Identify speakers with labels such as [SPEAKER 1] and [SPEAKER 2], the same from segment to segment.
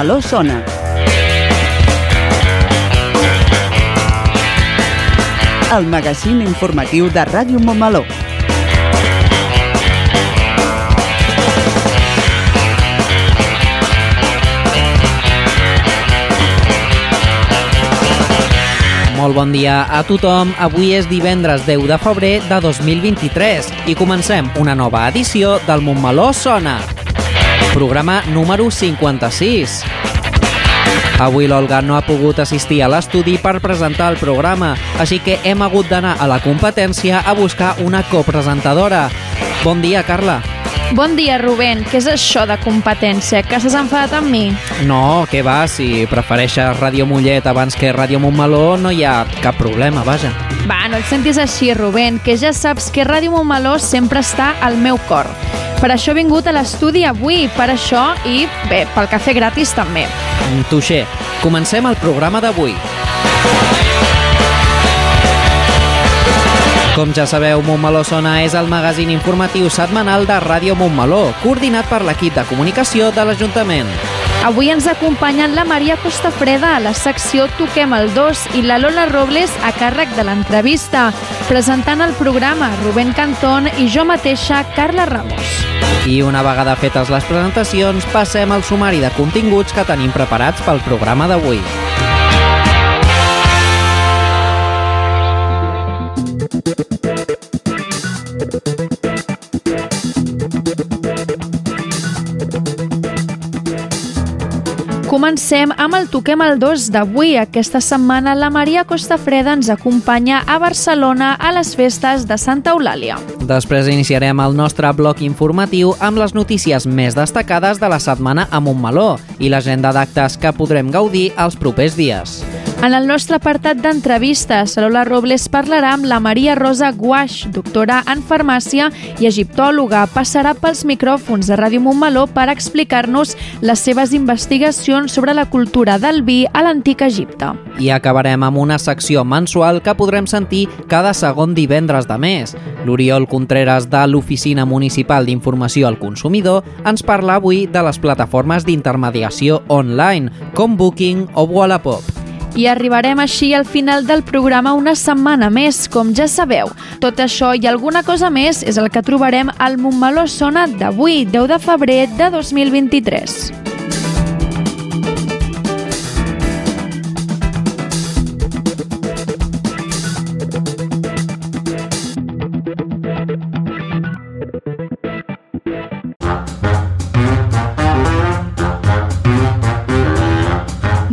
[SPEAKER 1] Montmeló sona. El magazín informatiu de Ràdio Montmeló.
[SPEAKER 2] Molt bon dia a tothom. Avui és divendres 10 de febrer de 2023 i comencem una nova edició del Montmeló Sona. Programa número 56. Avui l'Olga no ha pogut assistir a l'estudi per presentar el programa, així que hem hagut d'anar a la competència a buscar una copresentadora. Bon dia, Carla.
[SPEAKER 3] Bon dia, Rubén. Què és això de competència? Que s'has enfadat amb mi?
[SPEAKER 2] No, què va, si prefereixes Ràdio Mollet abans que Ràdio Montmeló no hi ha cap problema, vaja.
[SPEAKER 3] Va, no et sentis així, Rubén, que ja saps que Ràdio Montmeló sempre està al meu cor. Per això he vingut a l'estudi avui, per això i, bé, pel cafè gratis també.
[SPEAKER 2] Touché, comencem el programa d'avui. Com ja sabeu, Montmeló Sona és el magazín informatiu setmanal de Ràdio Montmeló, coordinat per l'equip de comunicació de l'Ajuntament.
[SPEAKER 3] Avui ens acompanyen la Maria Costafreda a la secció Toquem el 2 i la Lola Robles a càrrec de l'entrevista, presentant el programa Rubén Cantón i jo mateixa, Carla Ramos.
[SPEAKER 2] I una vegada fetes les presentacions, passem al sumari de continguts que tenim preparats pel programa d'avui.
[SPEAKER 3] Comencem amb el Toquem el 2 d'avui. Aquesta setmana la Maria Costafreda ens acompanya a Barcelona a les festes de Santa Eulàlia.
[SPEAKER 2] Després iniciarem el nostre bloc informatiu amb les notícies més destacades de la setmana a Montmeló i l'agenda d'actes que podrem gaudir els propers dies.
[SPEAKER 3] En el nostre apartat d'entrevistes, Lola Robles parlarà amb la Maria Rosa Guaix, doctora en farmàcia i egiptòloga. Passarà pels micròfons de Ràdio Montmeló per explicar-nos les seves investigacions sobre la cultura del vi a l'antic Egipte.
[SPEAKER 2] I acabarem amb una secció mensual que podrem sentir cada segon divendres de mes. L'Oriol Contreras de l'Oficina Municipal d'Informació al Consumidor ens parla avui de les plataformes d'intermediació online, com Booking o Wallapop.
[SPEAKER 3] I arribarem així al final del programa una setmana més, com ja sabeu. Tot això i alguna cosa més és el que trobarem al Montmeló Sona d'avui, 10 de febrer de 2023.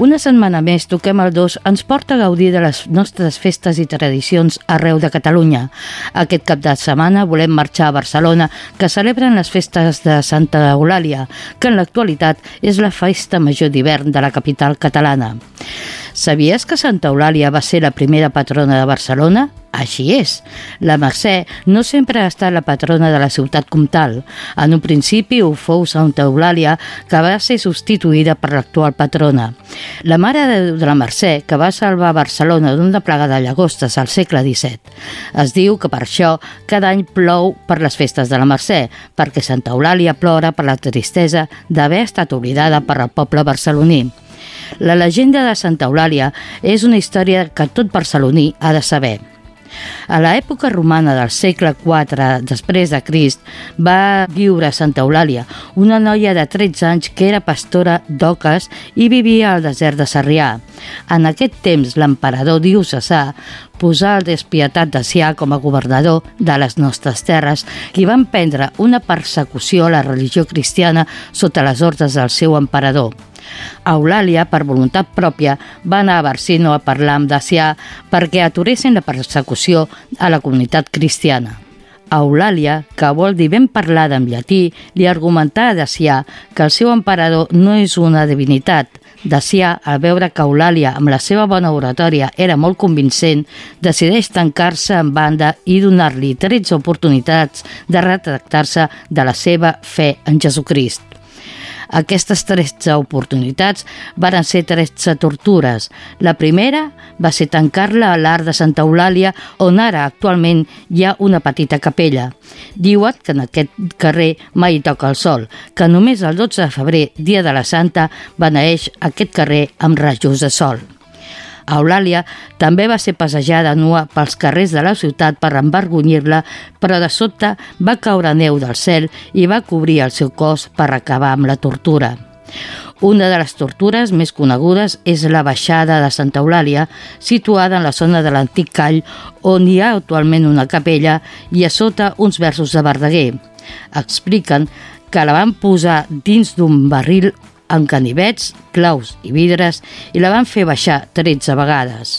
[SPEAKER 4] Una setmana més, Toquem el 2 ens porta a gaudir de les nostres festes i tradicions arreu de Catalunya. Aquest cap de setmana volem marxar a Barcelona, que celebren les festes de Santa Eulàlia, que en l'actualitat és la festa major d'hivern de la capital catalana. Sabies que Santa Eulàlia va ser la primera patrona de Barcelona? Així és. La Mercè no sempre ha estat la patrona de la ciutat comtal. En un principi ho fou Santa Eulàlia, que va ser substituïda per l'actual patrona. La Mare de de la Mercè, que va salvar Barcelona d'una plaga de llagostes al segle XVII. Es diu que per això cada any plou per les festes de la Mercè, perquè Santa Eulàlia plora per la tristesa d'haver estat oblidada per al poble barceloní. La llegenda de Santa Eulàlia és una història que tot barceloní ha de saber. A l'època romana del segle IV després de Crist va viure Santa Eulàlia, una noia de 13 anys que era pastora d'oques i vivia al desert de Sarrià. En aquest temps l'emperador diocesà posà el despietat de Sià com a governador de les nostres terres i van prendre una persecució a la religió cristiana sota les ordres del seu emperador. Eulàlia, per voluntat pròpia, va anar a Barsino a parlar amb Dacià perquè aturessin la persecució a la comunitat cristiana. Eulàlia, que vol dir ben parlada en llatí, li argumentà a Dacià que el seu emperador no és una divinitat. Dacià, al veure que Eulàlia, amb la seva bona oratòria, era molt convincent, decideix tancar-se en banda i donar-li 13 oportunitats de retractar-se de la seva fe en Jesucrist. Aquestes 13 oportunitats varen ser 13 tortures. La primera va ser tancar-la a l'art de Santa Eulàlia, on ara actualment hi ha una petita capella. Diuen que en aquest carrer mai toca el sol, que només el 12 de febrer, dia de la Santa, beneeix aquest carrer amb rajos de sol. Eulàlia també va ser passejada nua pels carrers de la ciutat per embargonyir-la, però de sobte va caure neu del cel i va cobrir el seu cos per acabar amb la tortura. Una de les tortures més conegudes és la baixada de Santa Eulàlia, situada en la zona de l'antic call, on hi ha actualment una capella i a sota uns versos de Verdaguer. Expliquen que la van posar dins d'un barril amb canivets, claus i vidres i la van fer baixar 13 vegades.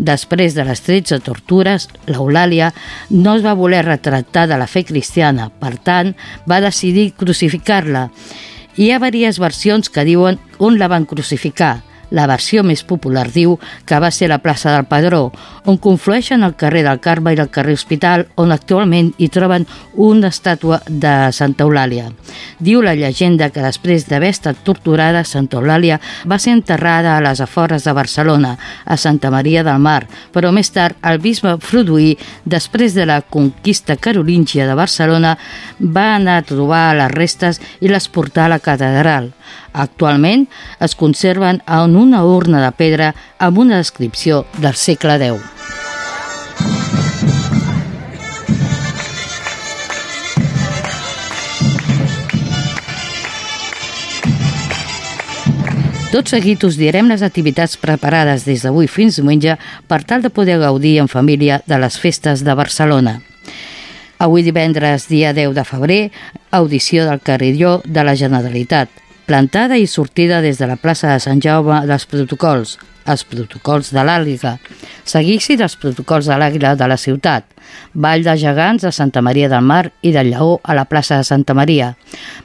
[SPEAKER 4] Després de les 13 tortures, l'Eulàlia no es va voler retractar de la fe cristiana, per tant, va decidir crucificar-la. Hi ha diverses versions que diuen on la van crucificar, la versió més popular diu que va ser la plaça del Padró, on conflueixen el carrer del Carme i el carrer Hospital, on actualment hi troben una estàtua de Santa Eulàlia. Diu la llegenda que després d'haver estat torturada, Santa Eulàlia va ser enterrada a les afores de Barcelona, a Santa Maria del Mar, però més tard el bisbe Froduí, després de la conquista carolíngia de Barcelona, va anar a trobar les restes i les portar a la catedral. Actualment es conserven en una urna de pedra amb una descripció del segle X. Tot seguit us direm les activitats preparades des d'avui fins diumenge per tal de poder gaudir en família de les festes de Barcelona. Avui divendres, dia 10 de febrer, audició del Carrilló de la Generalitat plantada i sortida des de la plaça de Sant Jaume dels protocols, els protocols de l'Àguila, seguici dels protocols de l'Àguila de la ciutat, Vall de Gegants de Santa Maria del Mar i del Lleó a la plaça de Santa Maria,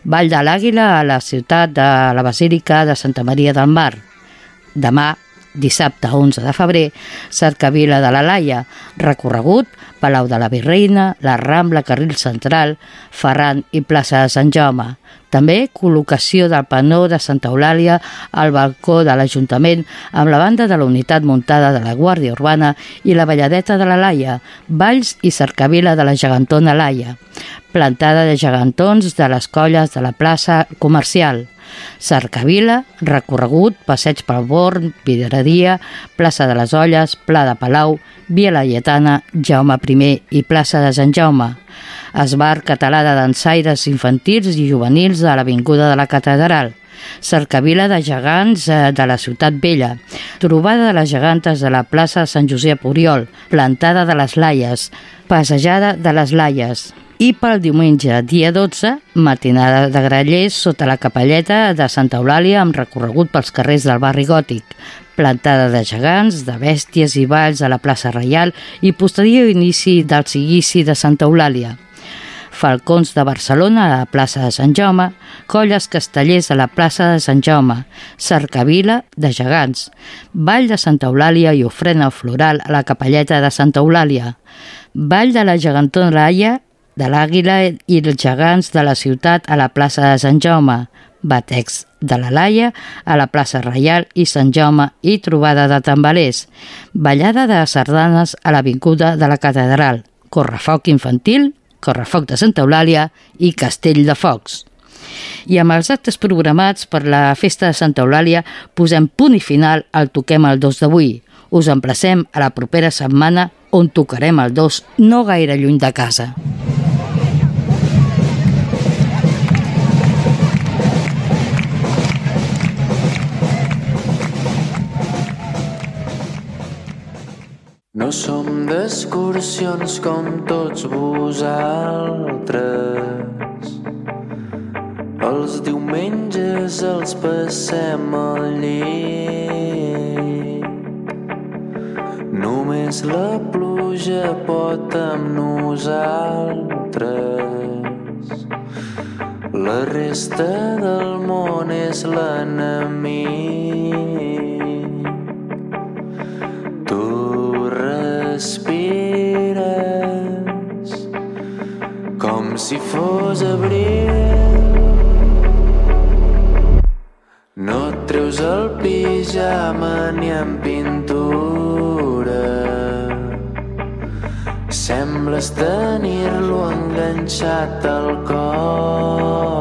[SPEAKER 4] Vall de l'Àguila a la ciutat de la Basílica de Santa Maria del Mar. Demà, dissabte 11 de febrer, Cercavila de la Laia, recorregut Palau de la Virreina, la Rambla Carril Central, Ferran i plaça de Sant Jaume. També col·locació del panó de Santa Eulàlia al balcó de l'Ajuntament amb la banda de la unitat muntada de la Guàrdia Urbana i la balladeta de la Laia, Valls i cercavila de la gegantona Laia, plantada de gegantons de les colles de la plaça comercial, Cercavila, recorregut, passeig pel Born, Vidraria, plaça de les Olles, Pla de Palau, Via Laietana, Jaume I i plaça de Sant Jaume. Esbar català de dansaires infantils i juvenils de l'Avinguda de la Catedral, cercavila de gegants eh, de la Ciutat Vella, trobada de les gegantes de la plaça Sant Josep Oriol, plantada de les Laies, passejada de les Laies, i pel diumenge, dia 12, matinada de grallers sota la capelleta de Santa Eulàlia amb recorregut pels carrers del barri gòtic, plantada de gegants, de bèsties i balls a la plaça Reial i posterior inici del seguici de Santa Eulàlia. Falcons de Barcelona a la plaça de Sant Jaume, Colles Castellers a la plaça de Sant Jaume, Cercavila de Gegants, Vall de Santa Eulàlia i ofrena floral a la capelleta de Santa Eulàlia, Vall de la Gegantona Laia de l'Àguila i els gegants de la ciutat a la plaça de Sant Jaume, Batex de la Laia a la plaça Reial i Sant Jaume i trobada de tambalers, ballada de sardanes a l'avinguda de la Catedral, correfoc infantil Correfoc de Santa Eulàlia i Castell de Focs. I amb els actes programats per la Festa de Santa Eulàlia posem punt i final al Toquem el 2 d'avui. Us emplacem a la propera setmana on tocarem el 2 no gaire lluny de casa.
[SPEAKER 5] No som d'excursions com tots vosaltres. Els diumenges els passem al llit. Només la pluja pot amb nosaltres. La resta del món és l'enemic. Si fos abril. No et treus el pijama ni en pintura. Sembles tenir-lo enganxat al cos.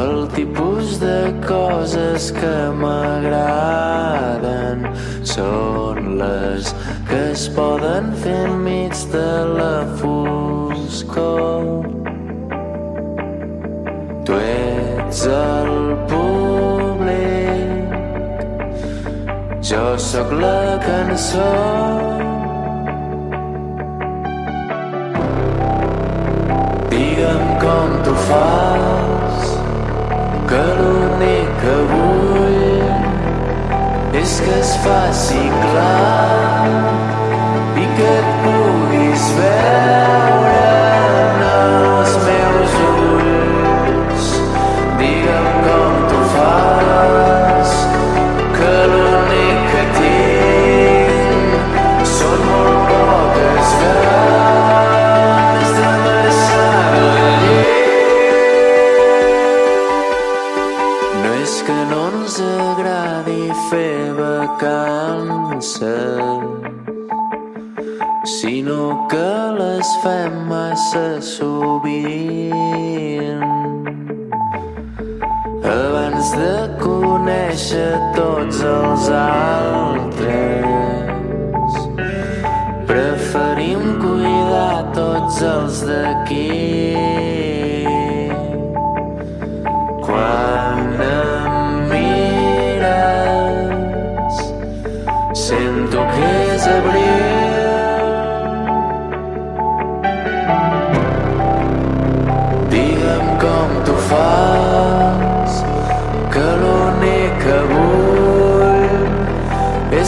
[SPEAKER 5] El tipus de coses que m'agraden són les que es poden fer enmig de la foscor. Tu ets el públic, jo sóc la cançó.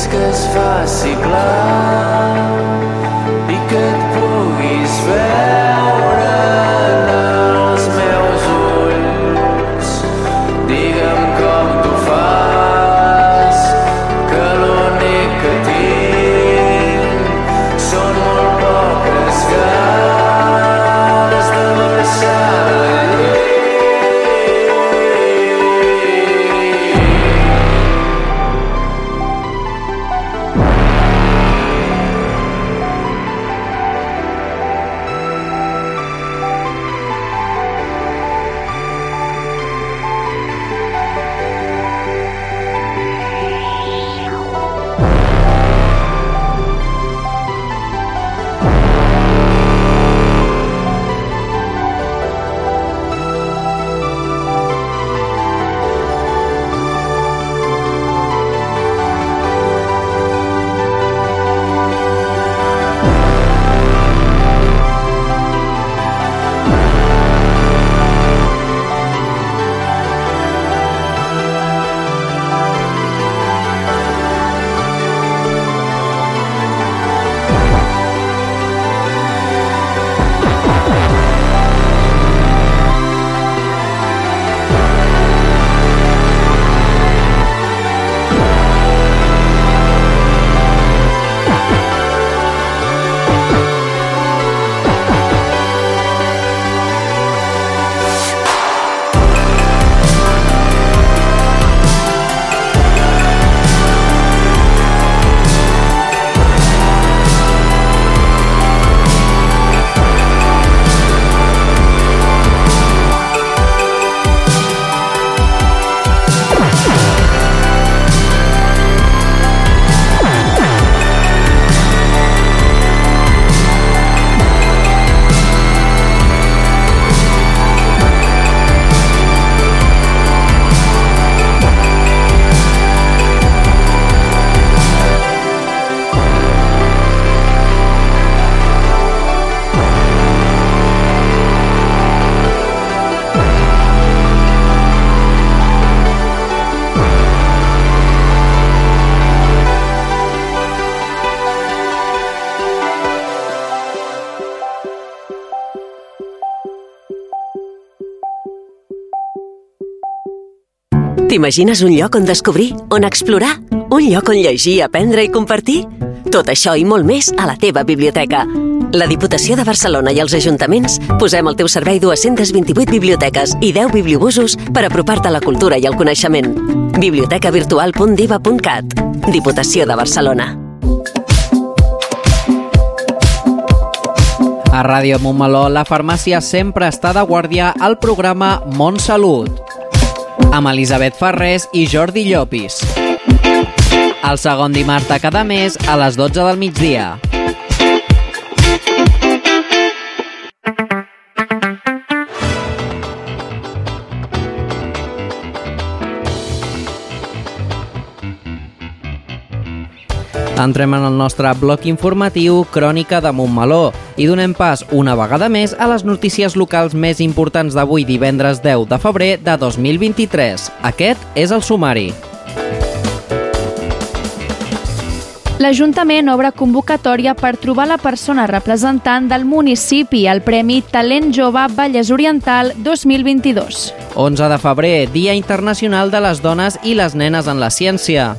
[SPEAKER 5] Que es faci clar
[SPEAKER 6] T'imagines un lloc on descobrir, on explorar? Un lloc on llegir, aprendre i compartir? Tot això i molt més a la teva biblioteca. La Diputació de Barcelona i els ajuntaments posem al teu servei 228 biblioteques i 10 bibliobusos per apropar-te a la cultura i el coneixement. bibliotecavirtual.diva.cat Diputació de Barcelona.
[SPEAKER 2] A Ràdio Montmeló, la farmàcia sempre està de guàrdia al programa Montsalut. Amb Elisabet Ferrés i Jordi Llopis. El segon dimarts de cada mes a les 12 del migdia. Entrem en el nostre bloc informatiu Crònica de Montmeló i donem pas una vegada més a les notícies locals més importants d'avui divendres 10 de febrer de 2023. Aquest és el sumari.
[SPEAKER 3] L'Ajuntament obre convocatòria per trobar la persona representant del municipi al Premi Talent Jove Vallès Oriental 2022.
[SPEAKER 2] 11 de febrer, Dia Internacional de les Dones i les Nenes en la Ciència.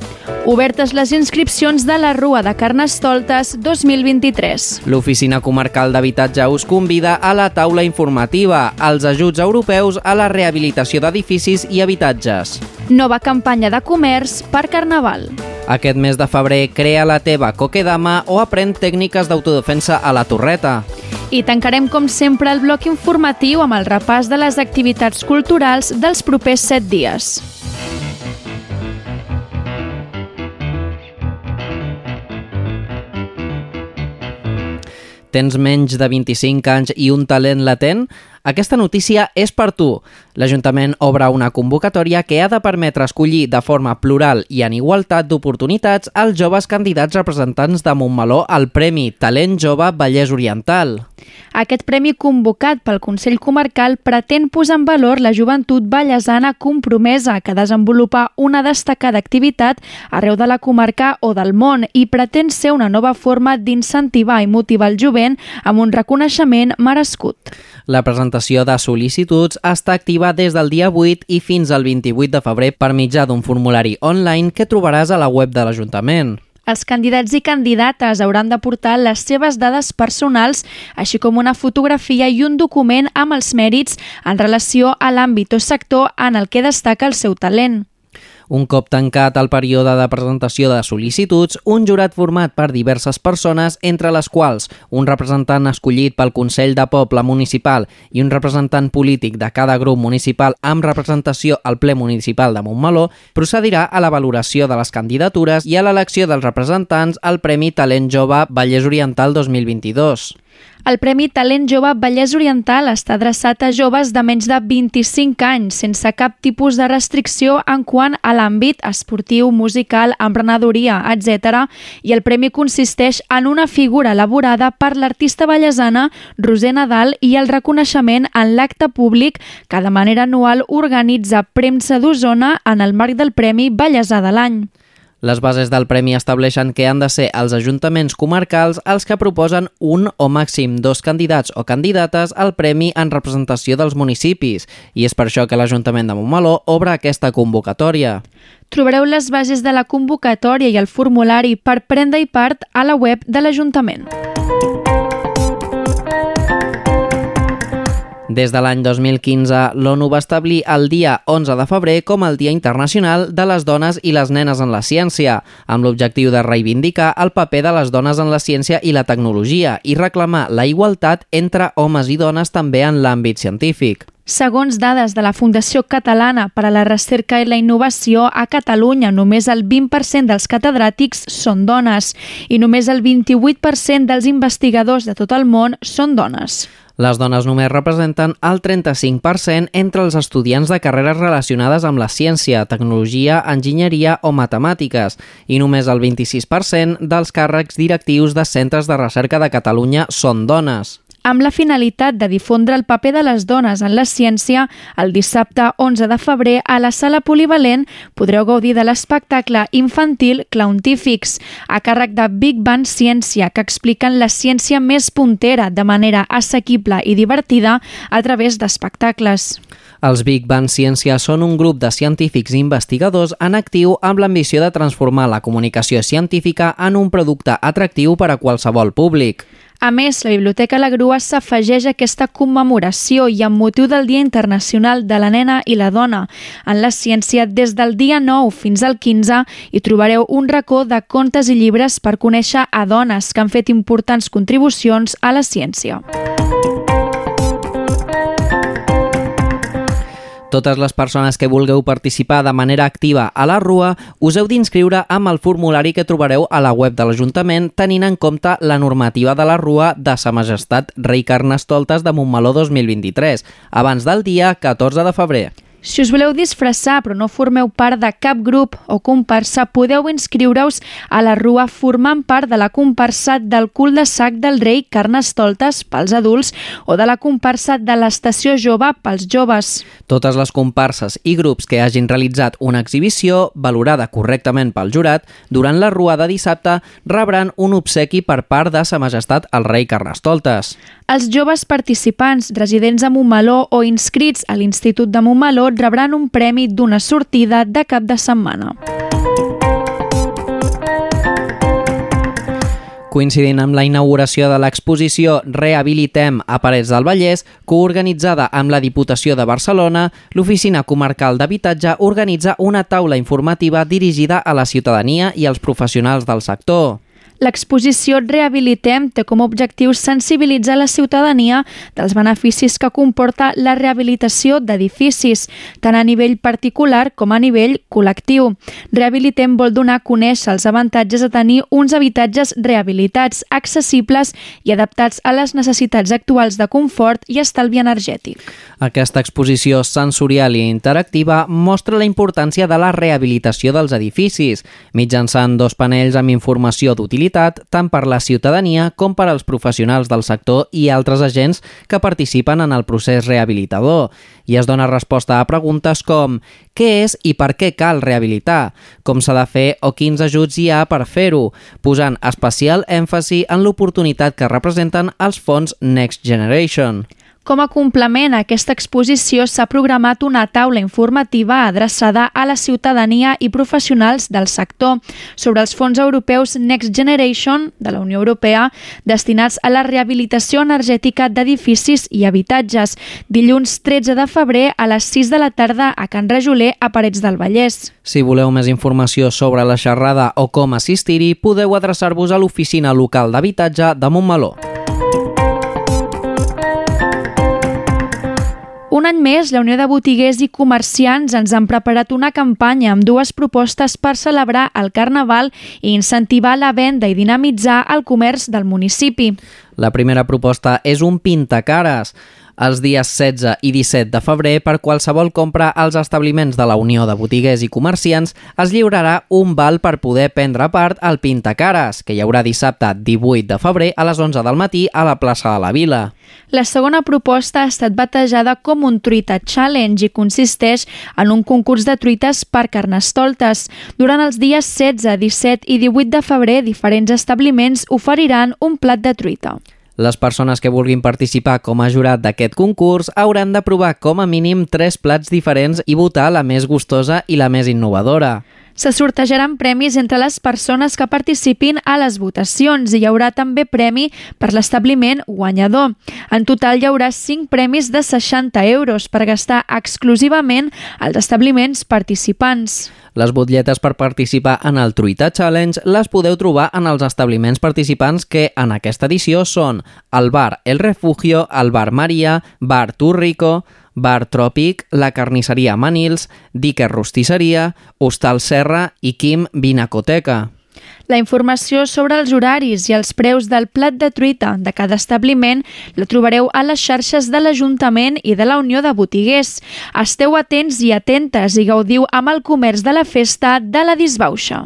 [SPEAKER 3] Obertes les inscripcions de la Rua de Carnestoltes 2023.
[SPEAKER 2] L'Oficina Comarcal d'Habitatge us convida a la taula informativa als ajuts europeus a la rehabilitació d'edificis i habitatges.
[SPEAKER 3] Nova campanya de comerç per Carnaval.
[SPEAKER 2] Aquest mes de febrer crea la teva coquedama o aprèn tècniques d'autodefensa a la torreta.
[SPEAKER 3] I tancarem, com sempre, el bloc informatiu amb el repàs de les activitats culturals dels propers set dies.
[SPEAKER 2] Tens menys de 25 anys i un talent latent? Aquesta notícia és per tu. L'Ajuntament obre una convocatòria que ha de permetre escollir de forma plural i en igualtat d'oportunitats als joves candidats representants de Montmeló al Premi Talent Jove Vallès Oriental.
[SPEAKER 3] Aquest premi convocat pel Consell Comarcal pretén posar en valor la joventut ballesana compromesa que desenvolupa una destacada activitat arreu de la comarca o del món i pretén ser una nova forma d'incentivar i motivar el jovent amb un reconeixement merescut.
[SPEAKER 2] La presentació de sol·licituds està activa des del dia 8 i fins al 28 de febrer per mitjà d'un formulari online que trobaràs a la web de l'Ajuntament.
[SPEAKER 3] Els candidats i candidates hauran de portar les seves dades personals, així com una fotografia i un document amb els mèrits en relació a l'àmbit o sector en el que destaca el seu talent.
[SPEAKER 2] Un cop tancat el període de presentació de sol·licituds, un jurat format per diverses persones, entre les quals un representant escollit pel Consell de Poble Municipal i un representant polític de cada grup municipal amb representació al ple municipal de Montmeló, procedirà a la valoració de les candidatures i a l'elecció dels representants al Premi Talent Jove Vallès Oriental 2022.
[SPEAKER 3] El Premi Talent Jove Vallès Oriental està adreçat a joves de menys de 25 anys, sense cap tipus de restricció en quant a l'àmbit esportiu, musical, emprenedoria, etc. I el premi consisteix en una figura elaborada per l'artista ballesana Roser Nadal i el reconeixement en l'acte públic que de manera anual organitza Premsa d'Osona en el marc del Premi Ballesà de l'any.
[SPEAKER 2] Les bases del premi estableixen que han de ser els ajuntaments comarcals els que proposen un o màxim dos candidats o candidates al premi en representació dels municipis i és per això que l'Ajuntament de Montmeló obre aquesta convocatòria.
[SPEAKER 3] Trobareu les bases de la convocatòria i el formulari per prendre-hi part a la web de l'Ajuntament.
[SPEAKER 2] Des de l'any 2015, l'ONU va establir el dia 11 de febrer com el Dia Internacional de les Dones i les Nenes en la Ciència, amb l'objectiu de reivindicar el paper de les dones en la ciència i la tecnologia i reclamar la igualtat entre homes i dones també en l'àmbit científic.
[SPEAKER 3] Segons dades de la Fundació Catalana per a la Recerca i la Innovació, a Catalunya només el 20% dels catedràtics són dones i només el 28% dels investigadors de tot el món són dones.
[SPEAKER 2] Les dones només representen el 35% entre els estudiants de carreres relacionades amb la ciència, tecnologia, enginyeria o matemàtiques i només el 26% dels càrrecs directius de centres de recerca de Catalunya són dones.
[SPEAKER 3] Amb la finalitat de difondre el paper de les dones en la ciència, el dissabte 11 de febrer a la Sala Polivalent podreu gaudir de l'espectacle infantil Clowntífics, a càrrec de Big Bang Ciència, que expliquen la ciència més puntera de manera assequible i divertida a través d'espectacles.
[SPEAKER 2] Els Big Bang Ciència són un grup de científics i investigadors en actiu amb l'ambició de transformar la comunicació científica en un producte atractiu per a qualsevol públic.
[SPEAKER 3] A més, la Biblioteca La Grua s'afegeix a aquesta commemoració i amb motiu del Dia Internacional de la Nena i la Dona. En la ciència, des del dia 9 fins al 15, hi trobareu un racó de contes i llibres per conèixer a dones que han fet importants contribucions a la ciència.
[SPEAKER 2] Totes les persones que vulgueu participar de manera activa a la Rua us heu d'inscriure amb el formulari que trobareu a la web de l'Ajuntament tenint en compte la normativa de la Rua de Sa Majestat Rei Carnestoltes de Montmeló 2023, abans del dia 14 de febrer.
[SPEAKER 3] Si us voleu disfressar però no formeu part de cap grup o comparsa, podeu inscriure-us a la Rua formant part de la comparsa del cul de sac del rei Carnestoltes pels adults o de la comparsa de l'estació jove pels joves.
[SPEAKER 2] Totes les comparses i grups que hagin realitzat una exhibició valorada correctament pel jurat durant la Rua de dissabte rebran un obsequi per part de Sa Majestat el rei Carnestoltes.
[SPEAKER 3] Els joves participants residents a Montmeló o inscrits a l'Institut de Montmeló rebran un premi d'una sortida de cap de setmana.
[SPEAKER 2] Coincidint amb la inauguració de l'exposició Rehabilitem a Parets del Vallès, coorganitzada amb la Diputació de Barcelona, l'Oficina Comarcal d'Habitatge organitza una taula informativa dirigida a la ciutadania i als professionals del sector.
[SPEAKER 3] L'exposició Rehabilitem té com a objectiu sensibilitzar la ciutadania dels beneficis que comporta la rehabilitació d'edificis, tant a nivell particular com a nivell col·lectiu. Rehabilitem vol donar a conèixer els avantatges de tenir uns habitatges rehabilitats, accessibles i adaptats a les necessitats actuals de confort i estalvi energètic.
[SPEAKER 2] Aquesta exposició sensorial i interactiva mostra la importància de la rehabilitació dels edificis, mitjançant dos panells amb informació d'utilitat tant per la ciutadania com per als professionals del sector i altres agents que participen en el procés rehabilitador. I es dona resposta a preguntes com què és i per què cal rehabilitar, com s'ha de fer o quins ajuts hi ha per fer-ho, posant especial èmfasi en l'oportunitat que representen els fons Next Generation.
[SPEAKER 3] Com a complement a aquesta exposició s'ha programat una taula informativa adreçada a la ciutadania i professionals del sector sobre els fons europeus Next Generation de la Unió Europea destinats a la rehabilitació energètica d'edificis i habitatges, dilluns 13 de febrer a les 6 de la tarda a Can Rajoler a Parets del Vallès.
[SPEAKER 2] Si voleu més informació sobre la xerrada o com assistir-hi, podeu adreçar-vos a l'oficina local d'habitatge de Montmeló.
[SPEAKER 3] Un any més, la Unió de Botiguers i Comerciants ens han preparat una campanya amb dues propostes per celebrar el Carnaval i incentivar la venda i dinamitzar el comerç del municipi.
[SPEAKER 2] La primera proposta és un pintacares els dies 16 i 17 de febrer per qualsevol compra als establiments de la Unió de Botiguers i Comerciants es lliurarà un val per poder prendre part al Pintacares, que hi haurà dissabte 18 de febrer a les 11 del matí a la plaça de la Vila.
[SPEAKER 3] La segona proposta ha estat batejada com un truita challenge i consisteix en un concurs de truites per carnestoltes. Durant els dies 16, 17 i 18 de febrer, diferents establiments oferiran un plat de truita.
[SPEAKER 2] Les persones que vulguin participar com a jurat d'aquest concurs hauran de provar com a mínim tres plats diferents i votar la més gustosa i la més innovadora.
[SPEAKER 3] Se sortejaran premis entre les persones que participin a les votacions i hi haurà també premi per l'establiment guanyador. En total hi haurà 5 premis de 60 euros per gastar exclusivament als establiments participants.
[SPEAKER 2] Les butlletes per participar en el Truita Challenge les podeu trobar en els establiments participants que en aquesta edició són el bar El Refugio, el bar Maria, bar Turrico, Bar Tròpic, la carnisseria Manils, Dicker Rostisseria, Hostal Serra i Quim Vinacoteca.
[SPEAKER 3] La informació sobre els horaris i els preus del plat de truita de cada establiment la trobareu a les xarxes de l'Ajuntament i de la Unió de Botiguers. Esteu atents i atentes i gaudiu amb el comerç de la festa de la disbauxa.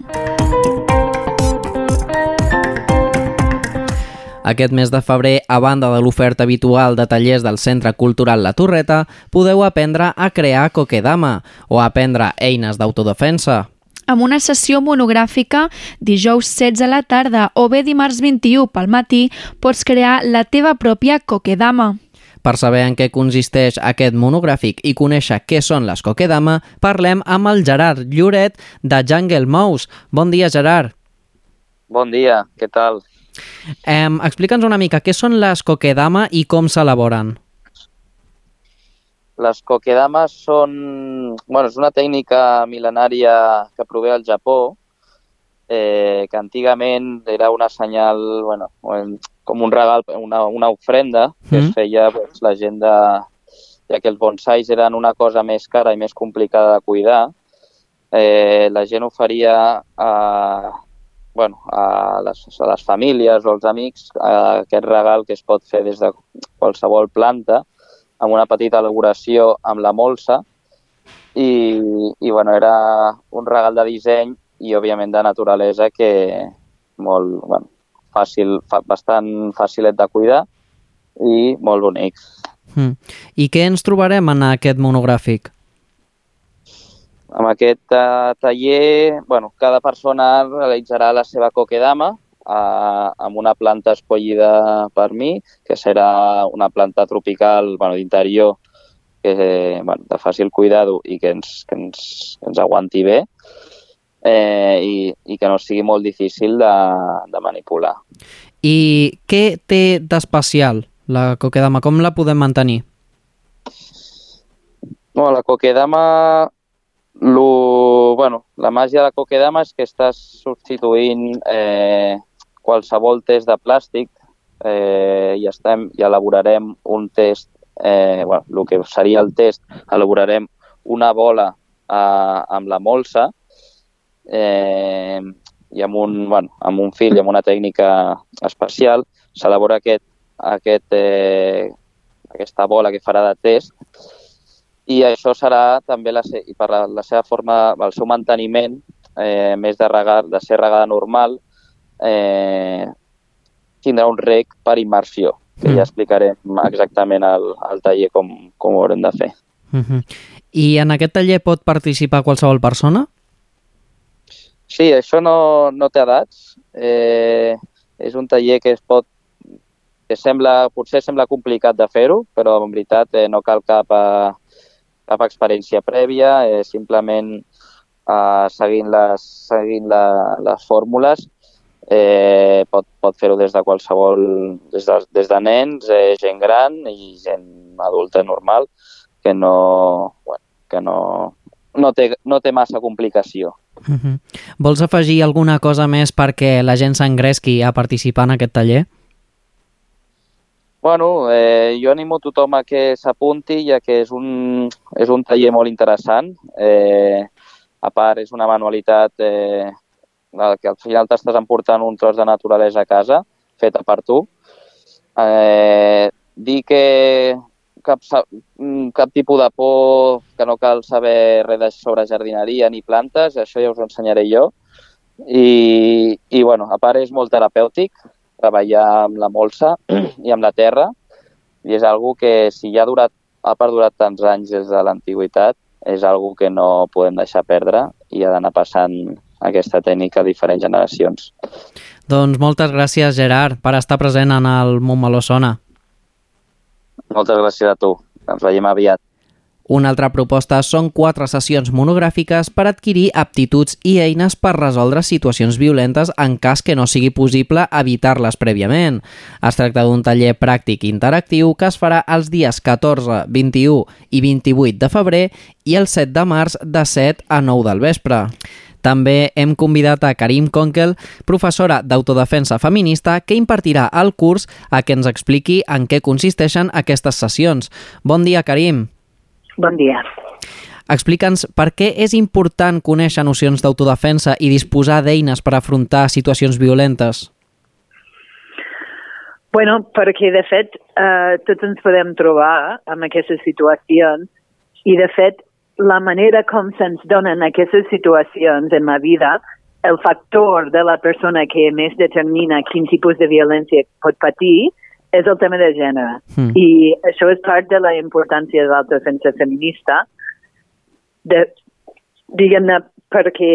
[SPEAKER 2] Aquest mes de febrer, a banda de l'oferta habitual de tallers del Centre Cultural La Torreta, podeu aprendre a crear kokedama o aprendre eines d'autodefensa.
[SPEAKER 3] amb una sessió monogràfica dijous 16 a la tarda o bé dimarts 21 pel matí pots crear la teva pròpia kokedama.
[SPEAKER 2] Per saber en què consisteix aquest monogràfic i conèixer què són les Coquedama, parlem amb el Gerard Lloret de Jungle Mouse. Bon dia, Gerard.
[SPEAKER 7] Bon dia, què tal?
[SPEAKER 2] Eh, Explica'ns una mica què són les Coquedama i com s'elaboren.
[SPEAKER 7] Les kokedamas són... Bueno, és una tècnica mil·lenària que prové al Japó, eh, que antigament era una senyal, bueno, com un regal, una, una ofrenda que
[SPEAKER 2] Mm.
[SPEAKER 7] es feia pues, la gent de... Ja que els bonsais eren una cosa més cara i més complicada de cuidar, eh, la gent oferia a, bueno, a, les, a les famílies o als amics eh, aquest regal que es pot fer des de qualsevol planta amb una petita elaboració amb la molsa i, i bueno, era un regal de disseny i òbviament de naturalesa que molt, bueno, fàcil, fa, bastant fàcilet de cuidar i molt bonic.
[SPEAKER 2] Mm. I què ens trobarem en aquest monogràfic?
[SPEAKER 7] Amb aquest uh, taller, bueno, cada persona realitzarà la seva coquedama uh, amb una planta escollida per mi, que serà una planta tropical bueno, d'interior que, bueno, de fàcil cuidado i que ens, que ens, que ens aguanti bé eh, i, i que no sigui molt difícil de, de manipular.
[SPEAKER 2] I què té d'especial la Coquedama? Com la podem mantenir?
[SPEAKER 7] No, la coquedama, lo, bueno, la màgia de la coquedama és que estàs substituint eh, qualsevol test de plàstic eh, i, estem, i elaborarem un test, eh, bueno, el que seria el test, elaborarem una bola eh, amb la molsa eh, i amb un, bueno, amb un fil i amb una tècnica especial s'elabora aquest, aquest, eh, aquesta bola que farà de test i això serà també la, se- i per la, la seva forma, el seu manteniment, eh, més de, regar, de ser regada normal, eh, tindrà un rec per immersió, que
[SPEAKER 2] Mm.
[SPEAKER 7] ja explicarem exactament al, al taller com, com ho haurem de fer.
[SPEAKER 2] Uh -huh. I en aquest taller pot participar qualsevol persona?
[SPEAKER 7] Sí, això no, no té edats. Eh, és un taller que es pot que sembla, potser sembla complicat de fer-ho, però en veritat eh, no cal cap, eh, cap experiència prèvia, eh, simplement eh, seguint, les, seguint la, les fórmules eh, pot, pot fer-ho des de qualsevol, des de, des de nens, eh, gent gran i gent adulta normal, que no, bueno, que no, no, té, no té massa complicació.
[SPEAKER 2] Uh -huh. Vols afegir alguna cosa més perquè la gent s'engresqui a participar en aquest taller?
[SPEAKER 7] Bueno, eh, jo animo tothom a que s'apunti, ja que és un, és un taller molt interessant. Eh, a part, és una manualitat eh, que al final t'estàs emportant un tros de naturalesa a casa, feta per tu. Eh, dir que cap, mm, cap tipus de por, que no cal saber res sobre jardineria ni plantes, això ja us ho ensenyaré jo. I, i bueno, a part és molt terapèutic, treballar amb la molsa i amb la terra i és algo que si ja ha, durat, ha perdurat tants anys des de l'antiguitat és algo que no podem deixar perdre i ha d'anar passant aquesta tècnica a diferents generacions.
[SPEAKER 2] Doncs moltes gràcies, Gerard, per estar present en el Montmeló Sona.
[SPEAKER 7] Moltes gràcies a tu. Ens veiem aviat.
[SPEAKER 2] Una altra proposta són quatre sessions monogràfiques per adquirir aptituds i eines per resoldre situacions violentes en cas que no sigui possible evitar-les prèviament. Es tracta d'un taller pràctic interactiu que es farà els dies 14, 21 i 28 de febrer i el 7 de març de 7 a 9 del vespre. També hem convidat a Karim Konkel, professora d'autodefensa feminista, que impartirà el curs a que ens expliqui en què consisteixen aquestes sessions. Bon dia, Karim.
[SPEAKER 8] Bon dia.
[SPEAKER 2] Explica'ns per què és important conèixer nocions d'autodefensa i disposar d'eines per afrontar situacions violentes.
[SPEAKER 8] Bueno, perquè de fet eh, tots ens podem trobar en aquestes situacions i de fet la manera com se'ns donen aquestes situacions en la vida, el factor de la persona que més determina quin tipus de violència pot patir és el tema de gènere.
[SPEAKER 2] Mm.
[SPEAKER 8] I això és part de la importància de l'autodefensa feminista, de, diguem-ne, perquè,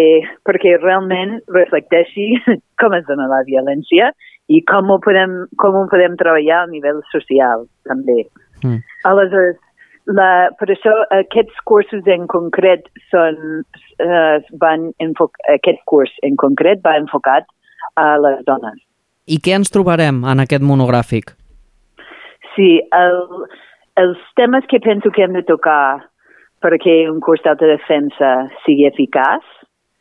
[SPEAKER 8] perquè realment reflecteixi com es dona la violència i com ho podem, com ho podem treballar a nivell social, també.
[SPEAKER 2] Mm.
[SPEAKER 8] Aleshores, la, per això aquests cursos en concret són, eh, van aquest curs en concret va enfocat a les dones.
[SPEAKER 2] I què ens trobarem en aquest monogràfic?
[SPEAKER 8] Sí, el, els temes que penso que hem de tocar perquè un curs d'autodefensa sigui eficaç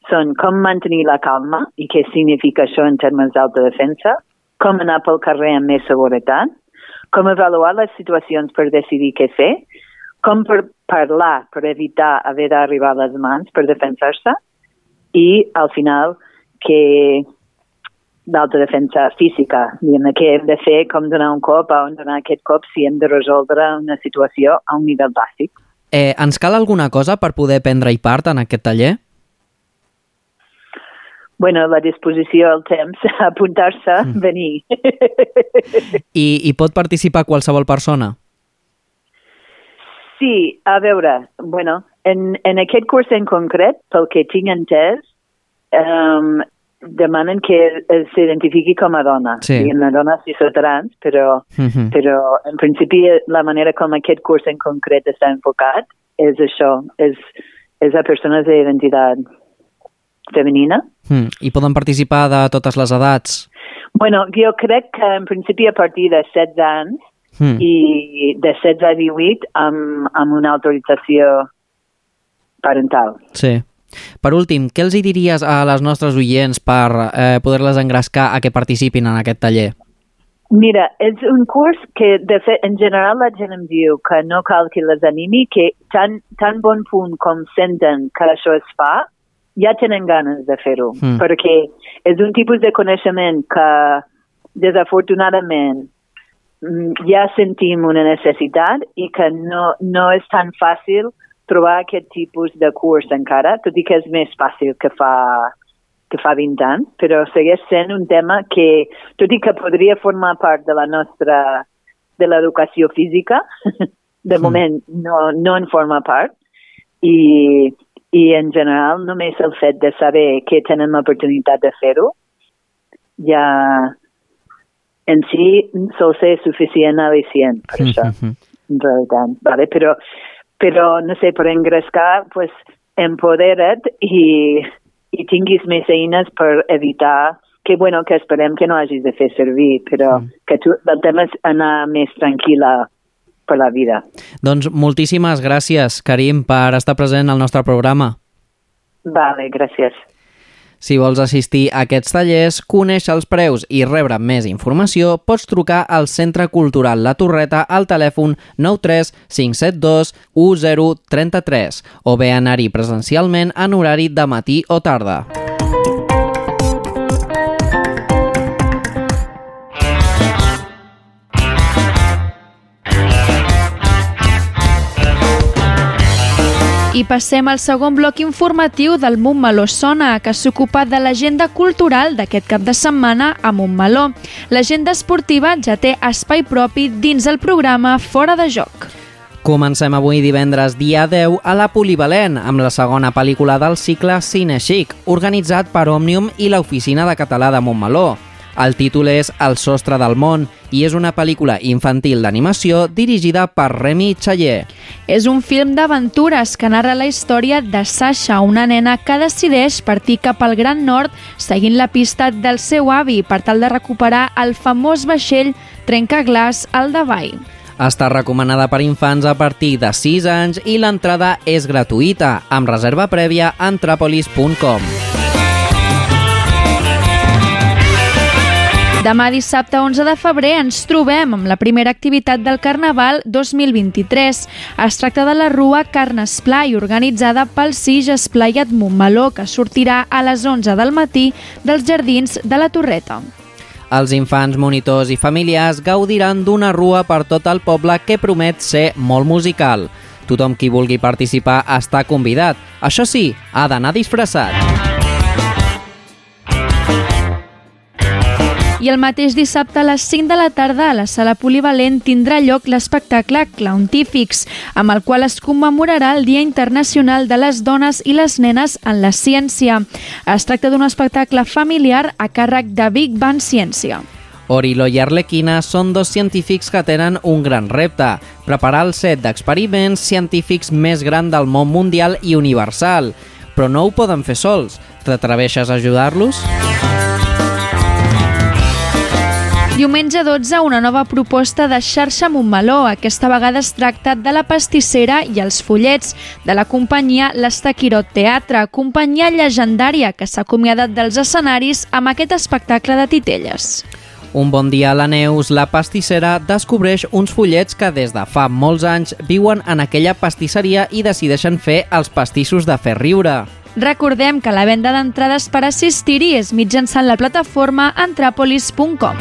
[SPEAKER 8] són com mantenir la calma i què significa això en termes d'autodefensa, com anar pel carrer amb més seguretat, com avaluar les situacions per decidir què fer, com per parlar per evitar haver d'arribar a les mans per defensar-se i al final que d'autodefensa física, diguem què hem de fer, com donar un cop, a on donar aquest cop, si hem de resoldre una situació a un nivell bàsic.
[SPEAKER 2] Eh, ens cal alguna cosa per poder prendre-hi part en aquest taller?
[SPEAKER 8] Bueno, la disposició, el temps, apuntar-se, mm. venir.
[SPEAKER 2] I, I pot participar qualsevol persona?
[SPEAKER 8] Sí, a veure, bueno, en, en aquest curs en concret, pel que tinc entès, um, demanen que s'identifiqui com a dona.
[SPEAKER 2] Sí.
[SPEAKER 8] Una dona cisotrans, però,
[SPEAKER 2] Mm -hmm.
[SPEAKER 8] però en principi la manera com aquest curs en concret està enfocat és això, és, és a persones d'identitat femenina.
[SPEAKER 2] Mm. I poden participar de totes les edats?
[SPEAKER 8] Bueno, jo crec que en principi a partir de 16 anys
[SPEAKER 2] Mm.
[SPEAKER 8] i de 16 a 18 amb, amb una autorització parental.
[SPEAKER 2] Sí. Per últim, què els hi diries a les nostres oients per eh, poder-les engrescar a que participin en aquest taller?
[SPEAKER 8] Mira, és un curs que, de fet, en general la gent em diu que no cal que les animi, que tan, tan bon punt com senten que això es fa, ja tenen ganes de fer-ho,
[SPEAKER 2] Mm.
[SPEAKER 8] perquè és un tipus de coneixement que, desafortunadament, mm, ja sentim una necessitat i que no, no és tan fàcil trobar aquest tipus de curs encara, tot i que és més fàcil que fa que fa 20 anys, però segueix sent un tema que, tot i que podria formar part de la nostra, de l'educació física, de
[SPEAKER 2] Mm.
[SPEAKER 8] moment no, no en forma part, i, i en general només el fet de saber que tenen l'oportunitat de fer-ho, ja en si sol ser suficient al·licient per això,
[SPEAKER 2] Mhm.
[SPEAKER 8] en realitat. Vale? Però, però, no sé, per engrescar, pues, empodera't i, i tinguis més eines per evitar que, bueno, que esperem que no hagis de fer servir, però
[SPEAKER 2] Mm.
[SPEAKER 8] que tu, el tema és anar més tranquil·la per la vida.
[SPEAKER 2] Doncs moltíssimes gràcies, Karim, per estar present al nostre programa.
[SPEAKER 8] Vale, gràcies.
[SPEAKER 2] Si vols assistir a aquests tallers, conèixer els preus i rebre més informació, pots trucar al Centre Cultural La Torreta al telèfon 93 572 1033 o bé anar-hi presencialment en horari de matí o tarda.
[SPEAKER 3] I passem al segon bloc informatiu del Montmeló Sona, que s'ocupa de l'agenda cultural d'aquest cap de setmana a Montmeló. L'agenda esportiva ja té espai propi dins el programa Fora de Joc.
[SPEAKER 2] Comencem avui divendres dia 10 a la Polivalent amb la segona pel·lícula del cicle Cine Chic, organitzat per Òmnium i l'Oficina de Català de Montmeló. El títol és El sostre del món i és una pel·lícula infantil d'animació dirigida per Remy Chayer.
[SPEAKER 3] És un film d'aventures que narra la història de Sasha, una nena que decideix partir cap al Gran Nord seguint la pista del seu avi per tal de recuperar el famós vaixell trencaglaç al Davai.
[SPEAKER 2] Està recomanada per infants a partir de 6 anys i l'entrada és gratuïta, amb reserva prèvia a antrapolis.com.
[SPEAKER 3] Demà dissabte 11 de febrer ens trobem amb la primera activitat del Carnaval 2023. Es tracta de la Rua Carnesplai, organitzada pel Sig Esplayat Montmeló, que sortirà a les 11 del matí dels Jardins de la Torreta.
[SPEAKER 2] Els infants, monitors i familiars gaudiran d'una rua per tot el poble que promet ser molt musical. Tothom qui vulgui participar està convidat. Això sí, ha d'anar disfressat.
[SPEAKER 3] I el mateix dissabte a les 5 de la tarda a la sala polivalent tindrà lloc l'espectacle Clowntífics, amb el qual es commemorarà el Dia Internacional de les Dones i les Nenes en la Ciència. Es tracta d'un espectacle familiar a càrrec de Big Bang Ciència.
[SPEAKER 2] Orilo i Arlequina són dos científics que tenen un gran repte, preparar el set d'experiments científics més gran del món mundial i universal. Però no ho poden fer sols. T'atreveixes a ajudar-los?
[SPEAKER 3] Diumenge 12, una nova proposta de xarxa Montmeló. Aquesta vegada es tracta de la pastissera i els follets de la companyia l'Estaquirot Teatre, companyia llegendària que s'ha acomiadat dels escenaris amb aquest espectacle de titelles.
[SPEAKER 2] Un bon dia a la Neus, la pastissera descobreix uns follets que des de fa molts anys viuen en aquella pastisseria i decideixen fer els pastissos de fer riure.
[SPEAKER 3] Recordem que la venda d'entrades per assistir-hi és mitjançant la plataforma antrapolis.com.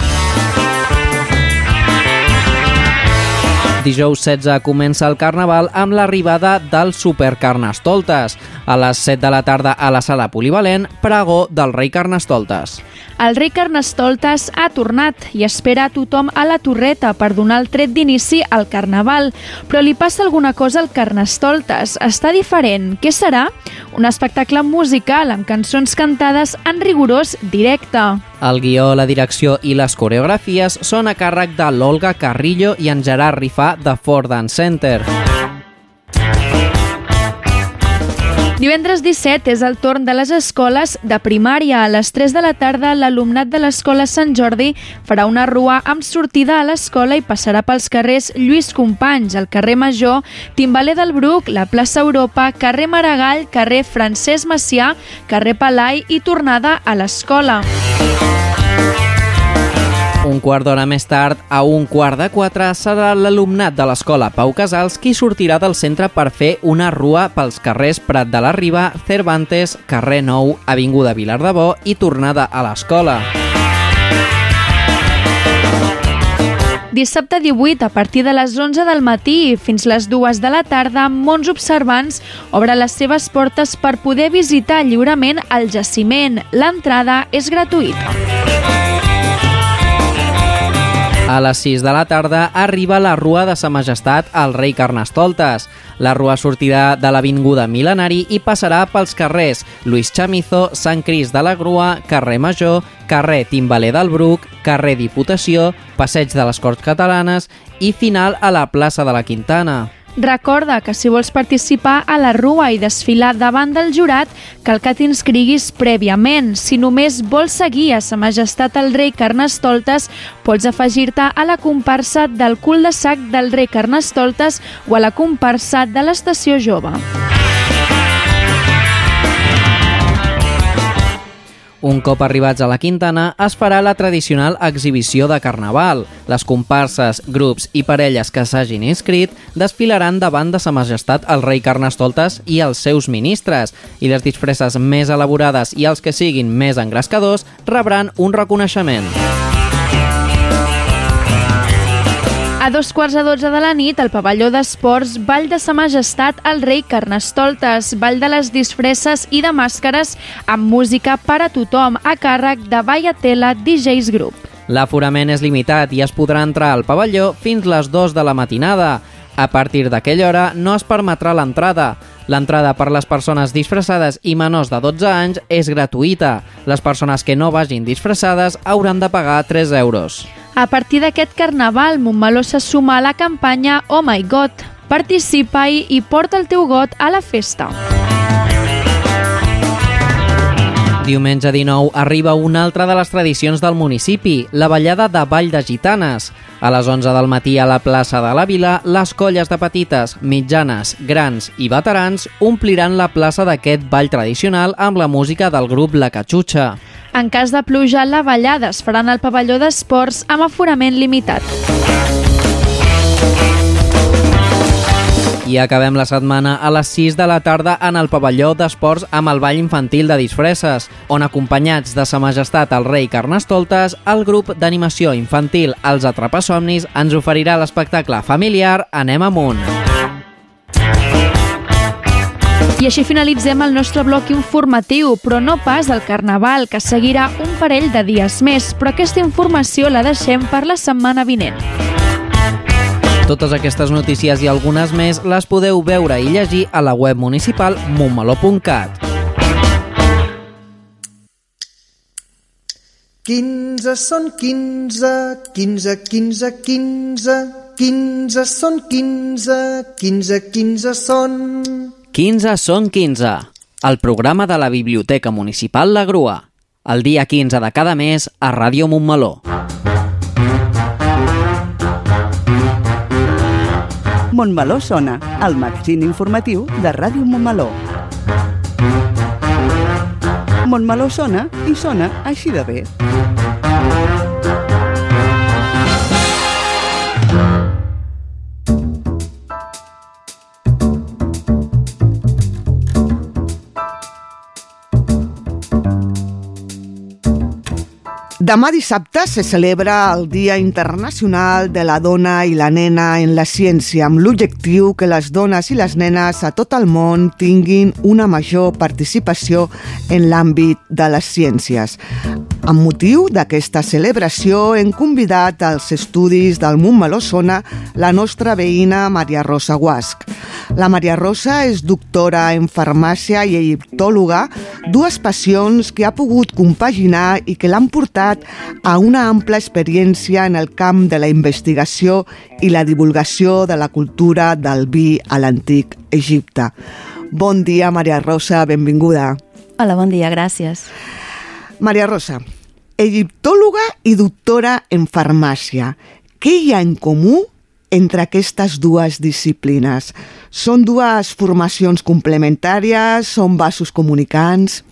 [SPEAKER 2] Dijous 16 comença el Carnaval amb l'arribada del Supercarnestoltes. A les 7 de la tarda a la sala polivalent, pregó del rei Carnestoltes.
[SPEAKER 3] El rei Carnestoltes ha tornat i espera a tothom a la torreta per donar el tret d'inici al Carnaval. Però li passa alguna cosa al Carnestoltes. Està diferent. Què serà? Un espectacle musical amb cançons cantades en rigorós directe.
[SPEAKER 2] El guió, la direcció i les coreografies són a càrrec de l'Olga Carrillo i en Gerard Rifà de Ford Dance Center.
[SPEAKER 3] Divendres 17 és el torn de les escoles de primària. A les 3 de la tarda, l'alumnat de l'escola Sant Jordi farà una rua amb sortida a l'escola i passarà pels carrers Lluís Companys, el carrer Major, Timbaler del Bruc, la plaça Europa, carrer Maragall, carrer Francesc Macià, carrer Palai i tornada a l'escola.
[SPEAKER 2] Un quart d'hora més tard, a un quart de quatre, serà l'alumnat de l'escola Pau Casals qui sortirà del centre per fer una rua pels carrers Prat de la Riba, Cervantes, carrer Nou, Avinguda Vilar de Bo i tornada a l'escola.
[SPEAKER 3] Dissabte 18, a partir de les 11 del matí fins les 2 de la tarda, Mons Observants obre les seves portes per poder visitar lliurement el jaciment. L'entrada és gratuïta.
[SPEAKER 2] A les 6 de la tarda arriba la Rua de Sa Majestat al rei Carnestoltes. La Rua sortirà de l'Avinguda Milenari i passarà pels carrers Luis Chamizo, Sant Cris de la Grua, carrer Major, carrer Timbaler del Bruc, carrer Diputació, passeig de les Corts Catalanes i final a la plaça de la Quintana.
[SPEAKER 3] Recorda que si vols participar a la rua i desfilar davant del jurat, cal que t'inscriguis prèviament. Si només vols seguir a Sa Majestat el rei Carnestoltes, pots afegir-te a la comparsa del cul de sac del rei Carnestoltes o a la comparsa de l'estació jove.
[SPEAKER 2] Un cop arribats a la Quintana, es farà la tradicional exhibició de Carnaval. Les comparses, grups i parelles que s'hagin inscrit desfilaran davant de Sa Majestat el rei Carnestoltes i els seus ministres, i les disfresses més elaborades i els que siguin més engrescadors rebran un reconeixement.
[SPEAKER 3] A dos quarts de dotze de la nit, al pavelló d'esports Vall de Sa Majestat el rei Carnestoltes, Vall de les disfresses i de màscares amb música per a tothom a càrrec de Vallatela DJs Group.
[SPEAKER 2] L'aforament és limitat i es podrà entrar al pavelló fins les 2 de la matinada. A partir d'aquella hora no es permetrà l'entrada. L'entrada per les persones disfressades i menors de 12 anys és gratuïta. Les persones que no vagin disfressades hauran de pagar 3 euros.
[SPEAKER 3] A partir d'aquest carnaval, Montmeló se suma a la campanya Oh My God. Participa-hi i porta el teu got a la festa.
[SPEAKER 2] Diumenge 19 arriba una altra de les tradicions del municipi, la ballada de Vall de Gitanes. A les 11 del matí a la plaça de la Vila, les colles de petites, mitjanes, grans i veterans ompliran la plaça d'aquest ball tradicional amb la música del grup La Catxutxa.
[SPEAKER 3] En cas de pluja, la ballada es faran al pavelló d'esports amb aforament limitat.
[SPEAKER 2] I acabem la setmana a les 6 de la tarda en el pavelló d'esports amb el ball infantil de disfresses, on acompanyats de Sa Majestat el rei Carnestoltes, el grup d'animació infantil Els Atrapasomnis ens oferirà l'espectacle familiar Anem amunt.
[SPEAKER 3] I així finalitzem el nostre bloc informatiu, però no pas el Carnaval, que seguirà un parell de dies més, però aquesta informació la deixem per la setmana vinent.
[SPEAKER 2] Totes aquestes notícies i algunes més les podeu veure i llegir a la web municipal montmeló.cat.
[SPEAKER 9] 15 són 15, 15, 15, 15, 15 són 15, 15, 15 són...
[SPEAKER 2] 15 són 15, el programa de la Biblioteca Municipal La Grua, el dia 15 de cada mes a Ràdio Montmeló.
[SPEAKER 1] Montmeló sona, el magazín informatiu de Ràdio Montmeló. Montmeló sona i sona així de bé.
[SPEAKER 10] Demà dissabte se celebra el Dia Internacional de la Dona i la Nena en la Ciència, amb l'objectiu que les dones i les nenes a tot el món tinguin una major participació en l'àmbit de les ciències. Amb motiu d'aquesta celebració hem convidat als estudis del Montmeló Sona la nostra veïna Maria Rosa Guasc. La Maria Rosa és doctora en farmàcia i egiptòloga, dues passions que ha pogut compaginar i que l'han portat a una ampla experiència en el camp de la investigació i la divulgació de la cultura del vi a l'antic Egipte. Bon dia, Maria Rosa, benvinguda.
[SPEAKER 11] Hola, bon dia, gràcies.
[SPEAKER 10] Maria Rosa, egiptòloga i doctora en farmàcia. Què hi ha en comú entre aquestes dues disciplines? Són dues formacions complementàries? Són vasos comunicants?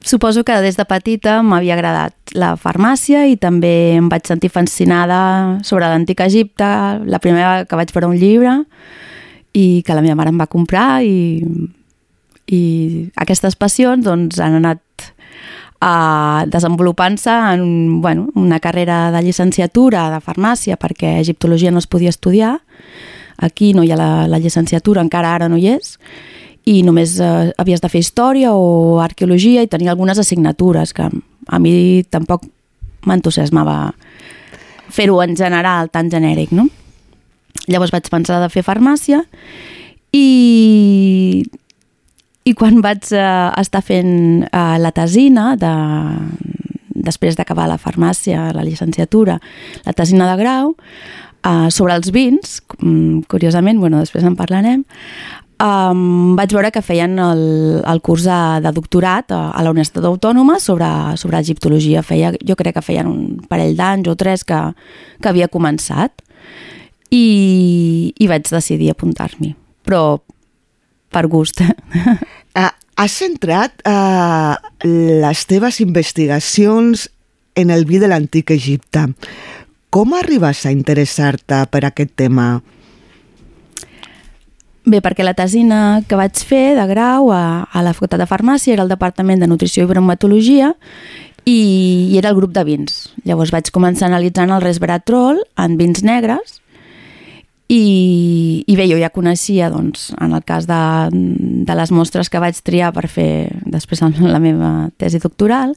[SPEAKER 11] Suposo que des de petita m'havia agradat la farmàcia i també em vaig sentir fascinada sobre l'antic Egipte, la primera que vaig veure un llibre i que la meva mare em va comprar i, i aquestes passions doncs, han anat uh, desenvolupant-se en bueno, una carrera de llicenciatura de farmàcia perquè egiptologia no es podia estudiar aquí no hi ha la, la llicenciatura, encara ara no hi és i només eh, havies de fer història o arqueologia i tenia algunes assignatures que a mi tampoc m'entusiasmava fer-ho en general, tan genèric, no? Llavors vaig pensar de fer farmàcia i, i quan vaig eh, estar fent eh, la tesina de, després d'acabar la farmàcia, la llicenciatura, la tesina de grau, eh, sobre els vins, mm, curiosament, bueno, després en parlarem, um, vaig veure que feien el, el curs de, de doctorat a, a la Universitat Autònoma sobre, sobre egiptologia. Feia, jo crec que feien un parell d'anys o tres que, que havia començat i, i vaig decidir apuntar-m'hi, però per gust.
[SPEAKER 10] Uh, has centrat uh, les teves investigacions en el vi de l'antic Egipte. Com arribes a interessar-te per aquest tema?
[SPEAKER 11] Bé, perquè la tesina que vaig fer de grau a, a la Facultat de Farmàcia era el Departament de Nutrició i Bromatologia i, i era el grup de vins. Llavors vaig començar analitzant el resveratrol en vins negres i, i bé, jo ja coneixia, doncs, en el cas de, de les mostres que vaig triar per fer després la meva tesi doctoral,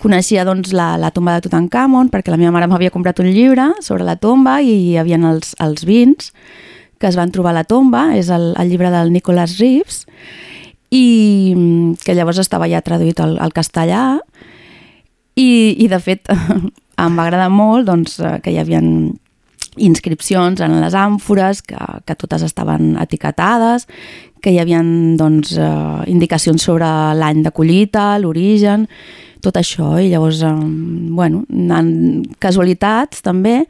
[SPEAKER 11] coneixia doncs, la, la tomba de Tutankamon perquè la meva mare m'havia comprat un llibre sobre la tomba i hi havia els, els vins que es van trobar a la tomba, és el, el llibre del Nicholas Reeves, i que llavors estava ja traduït al, al castellà, i, i de fet em va agradar molt doncs, que hi havia inscripcions en les àmfores, que, que totes estaven etiquetades, que hi havia doncs, eh, indicacions sobre l'any de collita, l'origen, tot això, i llavors, eh, bueno, en casualitats també,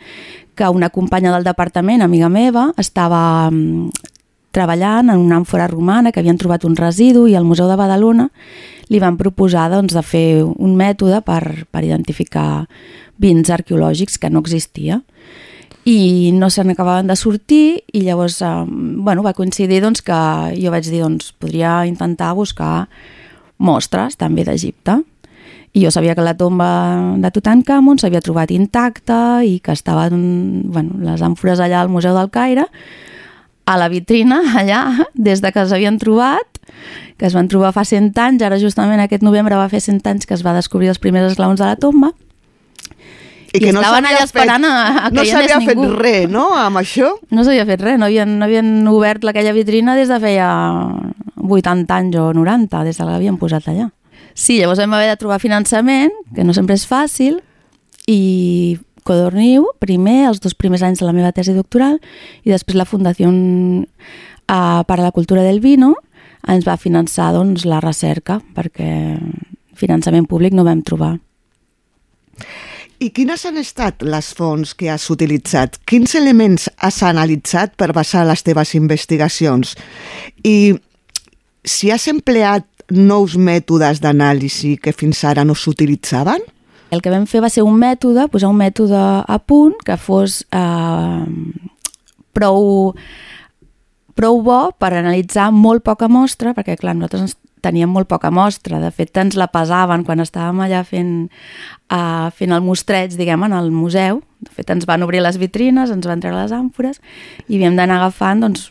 [SPEAKER 11] que una companya del departament, amiga meva, estava mm, treballant en una àmfora romana que havien trobat un residu i al Museu de Badalona li van proposar doncs, de fer un mètode per, per identificar vins arqueològics que no existia i no se n'acabaven de sortir i llavors eh, bueno, va coincidir doncs, que jo vaig dir doncs, podria intentar buscar mostres també d'Egipte. I jo sabia que la tomba de Tutankamon s'havia trobat intacta i que estaven bueno, les àmfores allà al Museu del Caire, a la vitrina, allà, des de que s'havien trobat, que es van trobar fa 100 anys, ara justament aquest novembre va fer 100 anys que es va descobrir els primers esglaons de la tomba,
[SPEAKER 10] i, que
[SPEAKER 11] I
[SPEAKER 10] no
[SPEAKER 11] estaven allà esperant a, a que
[SPEAKER 10] no s'havia fet
[SPEAKER 11] ningú.
[SPEAKER 10] res, no?, amb això?
[SPEAKER 11] No s'havia fet res, no havien, no havien obert aquella vitrina des de feia 80 anys o 90, des de que l'havien posat allà. Sí, llavors vam haver de trobar finançament, que no sempre és fàcil, i Codorniu, primer, els dos primers anys de la meva tesi doctoral, i després la Fundació uh, per a la Cultura del Vino ens va finançar doncs, la recerca, perquè finançament públic no vam trobar.
[SPEAKER 10] I quines han estat les fonts que has utilitzat? Quins elements has analitzat per basar les teves investigacions? I si has empleat nous mètodes d'anàlisi que fins ara no s'utilitzaven?
[SPEAKER 11] El que vam fer va ser un mètode, posar un mètode a punt que fos eh, prou, prou bo per analitzar molt poca mostra, perquè clar, nosaltres teníem molt poca mostra, de fet ens la pesaven quan estàvem allà fent, uh, fent el mostreig, diguem, en el museu, de fet ens van obrir les vitrines, ens van treure les àmfores i havíem d'anar agafant doncs,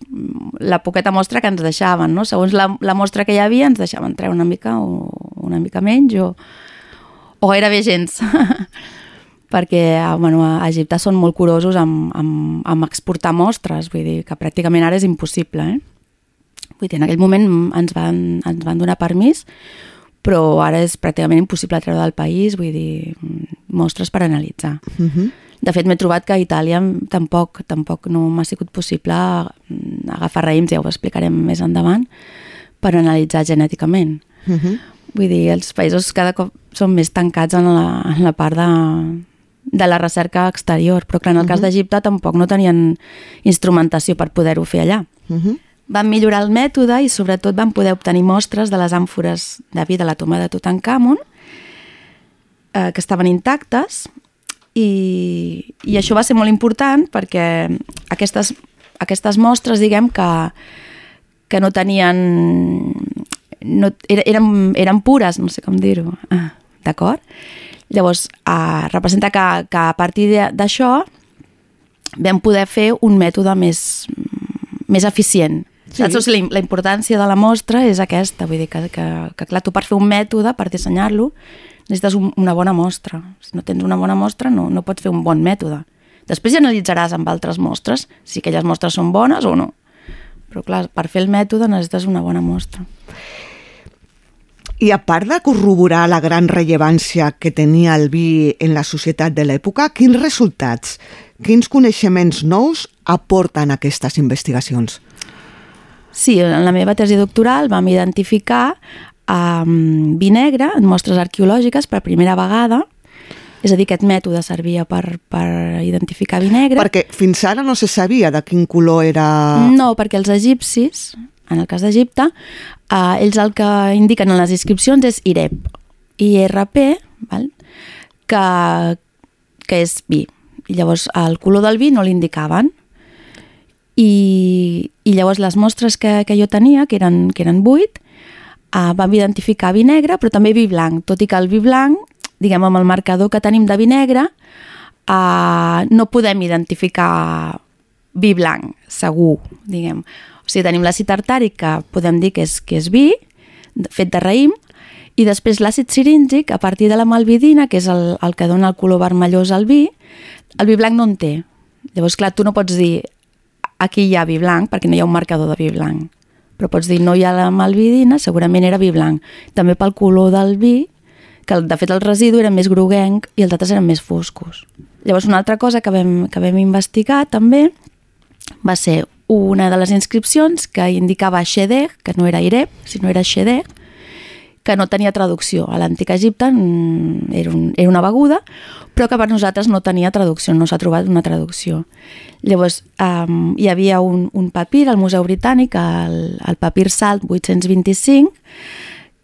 [SPEAKER 11] la poqueta mostra que ens deixaven, no? segons la, la mostra que hi havia ens deixaven treure una mica o una mica menys o, o gairebé gens perquè bueno, a Egipte són molt curosos amb, amb, amb exportar mostres, vull dir que pràcticament ara és impossible, eh? Vull dir, en aquell moment ens van, ens van donar permís, però ara és pràcticament impossible treure del país, vull dir, mostres per analitzar. Uh
[SPEAKER 10] Mhm.
[SPEAKER 11] -huh. De fet, m'he trobat que a Itàlia tampoc tampoc no m'ha sigut possible agafar raïms, ja ho explicarem més endavant, per analitzar genèticament.
[SPEAKER 10] Uh -huh.
[SPEAKER 11] Vull dir, els països cada cop són més tancats en la, en la part de, de la recerca exterior, però clar, en el uh -huh. cas d'Egipte tampoc no tenien instrumentació per poder-ho fer allà.
[SPEAKER 10] Uh -huh.
[SPEAKER 11] Van millorar el mètode i sobretot van poder obtenir mostres de les àmfores de vi de la tomba de Tutankamon eh, que estaven intactes i, i això va ser molt important perquè aquestes, aquestes mostres, diguem, que, que no tenien... No, eren, eren pures, no sé com dir-ho, ah, d'acord? Llavors, eh, representa que, que a partir d'això vam poder fer un mètode més, més eficient. Sí. Saps? O sigui, la, la importància de la mostra és aquesta, vull dir que, que, que clar, tu per fer un mètode, per dissenyar-lo, necessites un, una bona mostra. Si no tens una bona mostra, no, no pots fer un bon mètode. Després ja analitzaràs amb altres mostres si aquelles mostres són bones o no. Però clar, per fer el mètode necessites una bona mostra.
[SPEAKER 10] I a part de corroborar la gran rellevància que tenia el vi en la societat de l'època, quins resultats, quins coneixements nous aporten aquestes investigacions?
[SPEAKER 11] Sí, en la meva tesi doctoral vam identificar um, vi negre en mostres arqueològiques per primera vegada, és a dir, aquest mètode servia per, per identificar vi negre.
[SPEAKER 10] Perquè fins ara no se sabia de quin color era...
[SPEAKER 11] No, perquè els egipcis, en el cas d'Egipte, eh, ells el que indiquen en les inscripcions és IREP, IRP, val? Que, que és vi. I llavors el color del vi no l'indicaven. I, I llavors les mostres que, que jo tenia, que eren, que eren vuit, eh, vam identificar vi negre, però també vi blanc, tot i que el vi blanc, diguem, amb el marcador que tenim de vi negre, eh, no podem identificar vi blanc, segur, diguem. O sigui, tenim l'àcid tartàric, que podem dir que és, que és vi, fet de raïm, i després l'àcid ciríngic, a partir de la malvidina, que és el, el que dona el color vermellós al vi, el vi blanc no en té. Llavors, clar, tu no pots dir aquí hi ha vi blanc, perquè no hi ha un marcador de vi blanc. Però pots dir no hi ha la malvidina, segurament era vi blanc. També pel color del vi, que de fet el residu era més groguenc i els altres eren més foscos. Llavors, una altra cosa que vam, que vam investigar també va ser una de les inscripcions que indicava Xedeg, que no era Ireb, sinó era Xedeg, que no tenia traducció. A l'antic Egipte era, un, era una beguda, però que per nosaltres no tenia traducció, no s'ha trobat una traducció. Llavors, um, hi havia un, un papir al Museu Britànic, el, el papir Salt 825,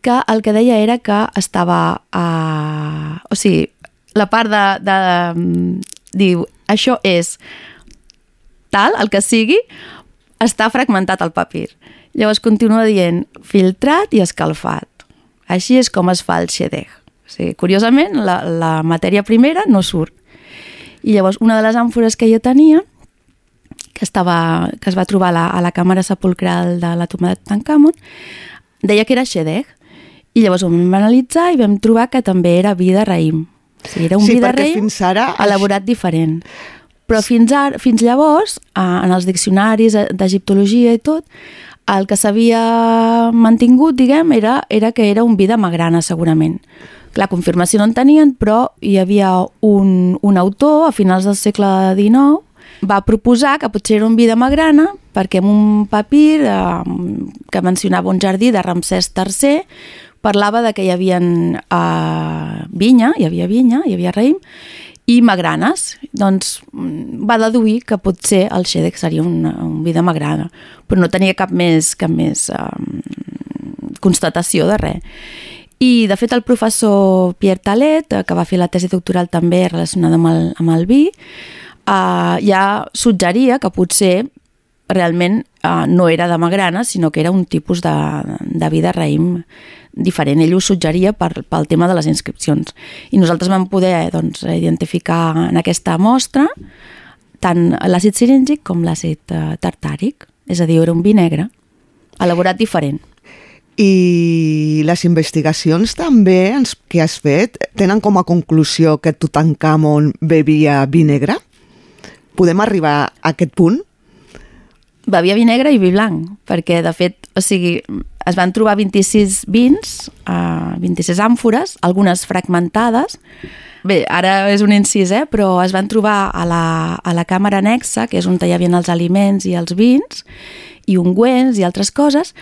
[SPEAKER 11] que el que deia era que estava... Uh, o sigui, la part de... de um, diu, això és tal, el que sigui, està fragmentat al papir. Llavors continua dient filtrat i escalfat. Així és com es fa el xedeg. O sigui, curiosament, la, la matèria primera no surt. I llavors, una de les àmfores que jo tenia, que, estava, que es va trobar a la, a la càmera sepulcral de la tomba de Tutankamon, deia que era xedeg. I llavors ho vam analitzar i vam trobar que també era vi de raïm. O sigui, era un
[SPEAKER 10] sí,
[SPEAKER 11] vi de raïm
[SPEAKER 10] fins ara...
[SPEAKER 11] elaborat diferent. Però fins, ara, fins llavors, en els diccionaris d'egiptologia i tot, El que s'havia mantingut, diguem, era, era que era un vi de magrana, segurament. La confirmació no en tenien, però hi havia un, un autor a finals del segle XIX va proposar que potser era un vi de magrana perquè en un papir eh, que mencionava un jardí de Ramsès III parlava de que hi havia eh, vinya, hi havia vinya, hi havia raïm, i magranes. Doncs mm, va deduir que potser el xèdec seria un, un vi de magrana, però no tenia cap més, cap més eh, constatació de res. I, de fet, el professor Pierre Talet, eh, que va fer la tesi doctoral també relacionada amb el, amb el vi, eh, ja suggeria que potser realment eh, no era de magrana, sinó que era un tipus de, de vi de raïm diferent. Ell ho suggeria per, pel tema de les inscripcions. I nosaltres vam poder doncs, identificar en aquesta mostra tant l'àcid ciríngic com l'àcid eh, tartàric. És a dir, era un vi negre, elaborat diferent.
[SPEAKER 10] I les investigacions també que has fet tenen com a conclusió que Tutankamon bevia vi negre? Podem arribar a aquest punt?
[SPEAKER 11] Bevia vi negre i vi blanc, perquè de fet, o sigui, es van trobar 26 vins, uh, 26 àmfores, algunes fragmentades. Bé, ara és un incís, eh? però es van trobar a la, a la càmera anexa, que és on hi havia els aliments i els vins, i ungüents i altres coses,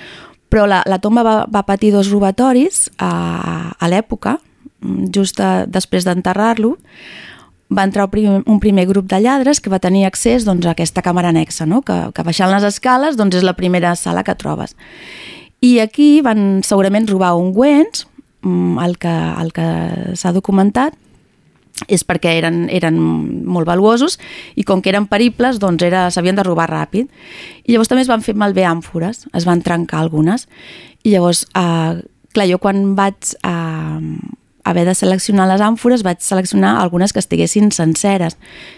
[SPEAKER 11] però la, la tomba va, va patir dos robatoris a, a l'època, just a, després d'enterrar-lo, va entrar un primer, un grup de lladres que va tenir accés doncs, a aquesta càmera anexa, no? que, que baixant les escales doncs, és la primera sala que trobes. I aquí van segurament robar ungüents, mm, el que, el que s'ha documentat, és perquè eren, eren molt valuosos i com que eren peribles doncs s'havien de robar ràpid i llavors també es van fer malbé àmfores es van trencar algunes i llavors, eh, clar, jo quan vaig eh, haver de seleccionar les àmfores vaig seleccionar algunes que estiguessin senceres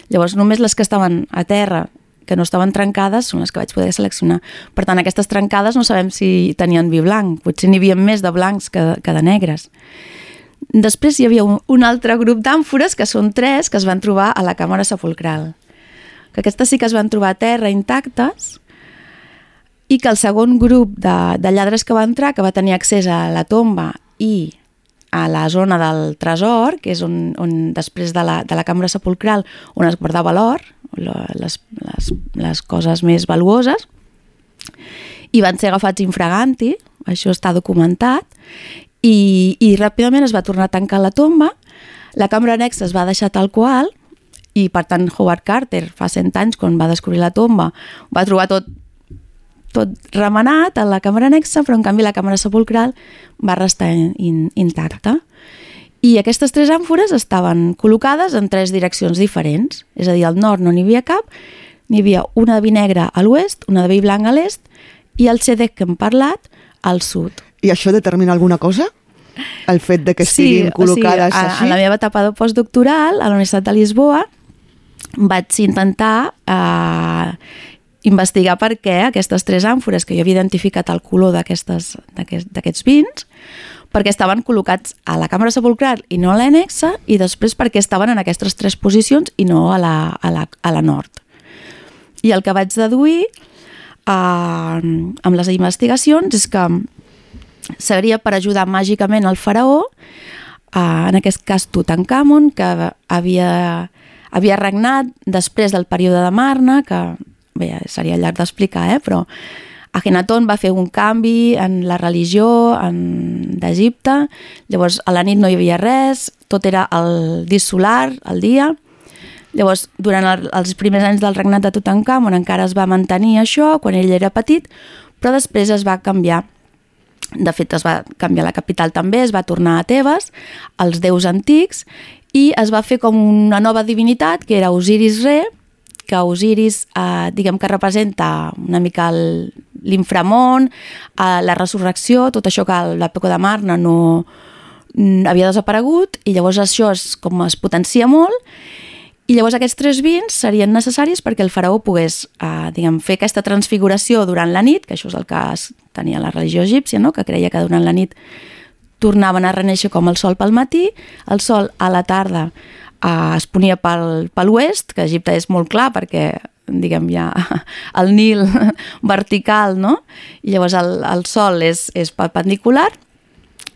[SPEAKER 11] llavors només les que estaven a terra que no estaven trencades són les que vaig poder seleccionar. Per tant, aquestes trencades no sabem si tenien vi blanc, potser n'hi havia més de blancs que, que de negres. Després hi havia un, un altre grup d'àmfores, que són tres, que es van trobar a la càmera sepulcral. Que aquestes sí que es van trobar a terra intactes i que el segon grup de, de lladres que va entrar, que va tenir accés a la tomba i a la zona del tresor, que és on, on després de la, de la cambra sepulcral on es guardava l'or, les, les, les coses més valuoses, i van ser agafats infraganti, això està documentat, i, i ràpidament es va tornar a tancar la tomba, la cambra anexa es va deixar tal qual, i per tant Howard Carter fa 100 anys quan va descobrir la tomba va trobar tot tot remenat a la càmera anexa, però en canvi la càmera sepulcral va restar in, intacta. I aquestes tres àmfores estaven col·locades en tres direccions diferents, és a dir, al nord no n'hi havia cap, n'hi havia una de vi negre a l'oest, una de vi blanc a l'est i el CEDEC que hem parlat al sud.
[SPEAKER 10] I això determina alguna cosa? El fet de que estiguin
[SPEAKER 11] sí,
[SPEAKER 10] col·locades
[SPEAKER 11] o sigui, a,
[SPEAKER 10] així?
[SPEAKER 11] En la meva etapa de postdoctoral a la Universitat de Lisboa vaig intentar eh, investigar per què aquestes tres àmfores que jo havia identificat el color d'aquests aquest, vins perquè estaven col·locats a la càmera sepulcral i no a l'annexa i després perquè estaven en aquestes tres posicions i no a la, a la, a la nord. I el que vaig deduir eh, amb les investigacions és que seria per ajudar màgicament el faraó, eh, en aquest cas Tutankamon, que havia, havia regnat després del període de Marna, que bé, seria llarg d'explicar, eh? però Agenaton va fer un canvi en la religió d'Egipte, llavors a la nit no hi havia res, tot era el disc solar, el dia, llavors durant el, els primers anys del regnat de Tutankamon encara es va mantenir això, quan ell era petit, però després es va canviar de fet es va canviar la capital també, es va tornar a Tebes, els déus antics, i es va fer com una nova divinitat, que era Osiris Re, que Osiris, eh, diguem que representa una mica l'inframont, eh, la resurrecció, tot això que l'època de Marna no, no havia desaparegut i llavors això es, com es potencia molt i llavors aquests tres vins serien necessaris perquè el faraó pogués eh, diguem, fer aquesta transfiguració durant la nit, que això és el que tenia la religió egípcia, no? que creia que durant la nit tornaven a reneixer com el sol pel matí, el sol a la tarda eh, es ponia pel, pel oest, que Egipte és molt clar perquè diguem, ja el Nil vertical, no? I llavors el, el sol és, és perpendicular,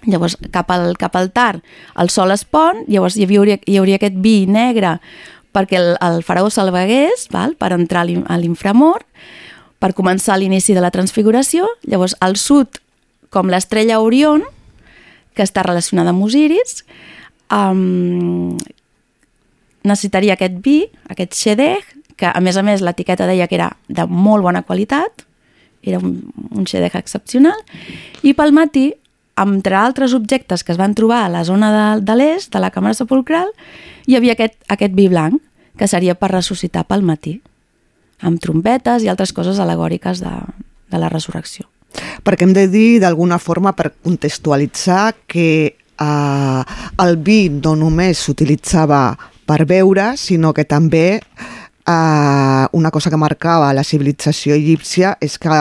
[SPEAKER 11] llavors cap al, cap al tard el sol es pon, llavors hi hauria, hi hauria aquest vi negre perquè el, el faraó se'l begués, val? per entrar a l'inframor, per començar l'inici de la transfiguració, llavors al sud, com l'estrella Orion, que està relacionada amb Osiris, um, necessitaria aquest vi, aquest xedec, que a més a més l'etiqueta deia que era de molt bona qualitat, era un, un xedec excepcional, i pel matí, entre altres objectes que es van trobar a la zona de, de l'est, de la càmera sepulcral, hi havia aquest, aquest vi blanc, que seria per ressuscitar pel matí, amb trompetes i altres coses alegòriques de, de la resurrecció.
[SPEAKER 10] Perquè hem de dir d'alguna forma per contextualitzar que eh, el vi no només s'utilitzava per beure, sinó que també Uh, una cosa que marcava la civilització egípcia és que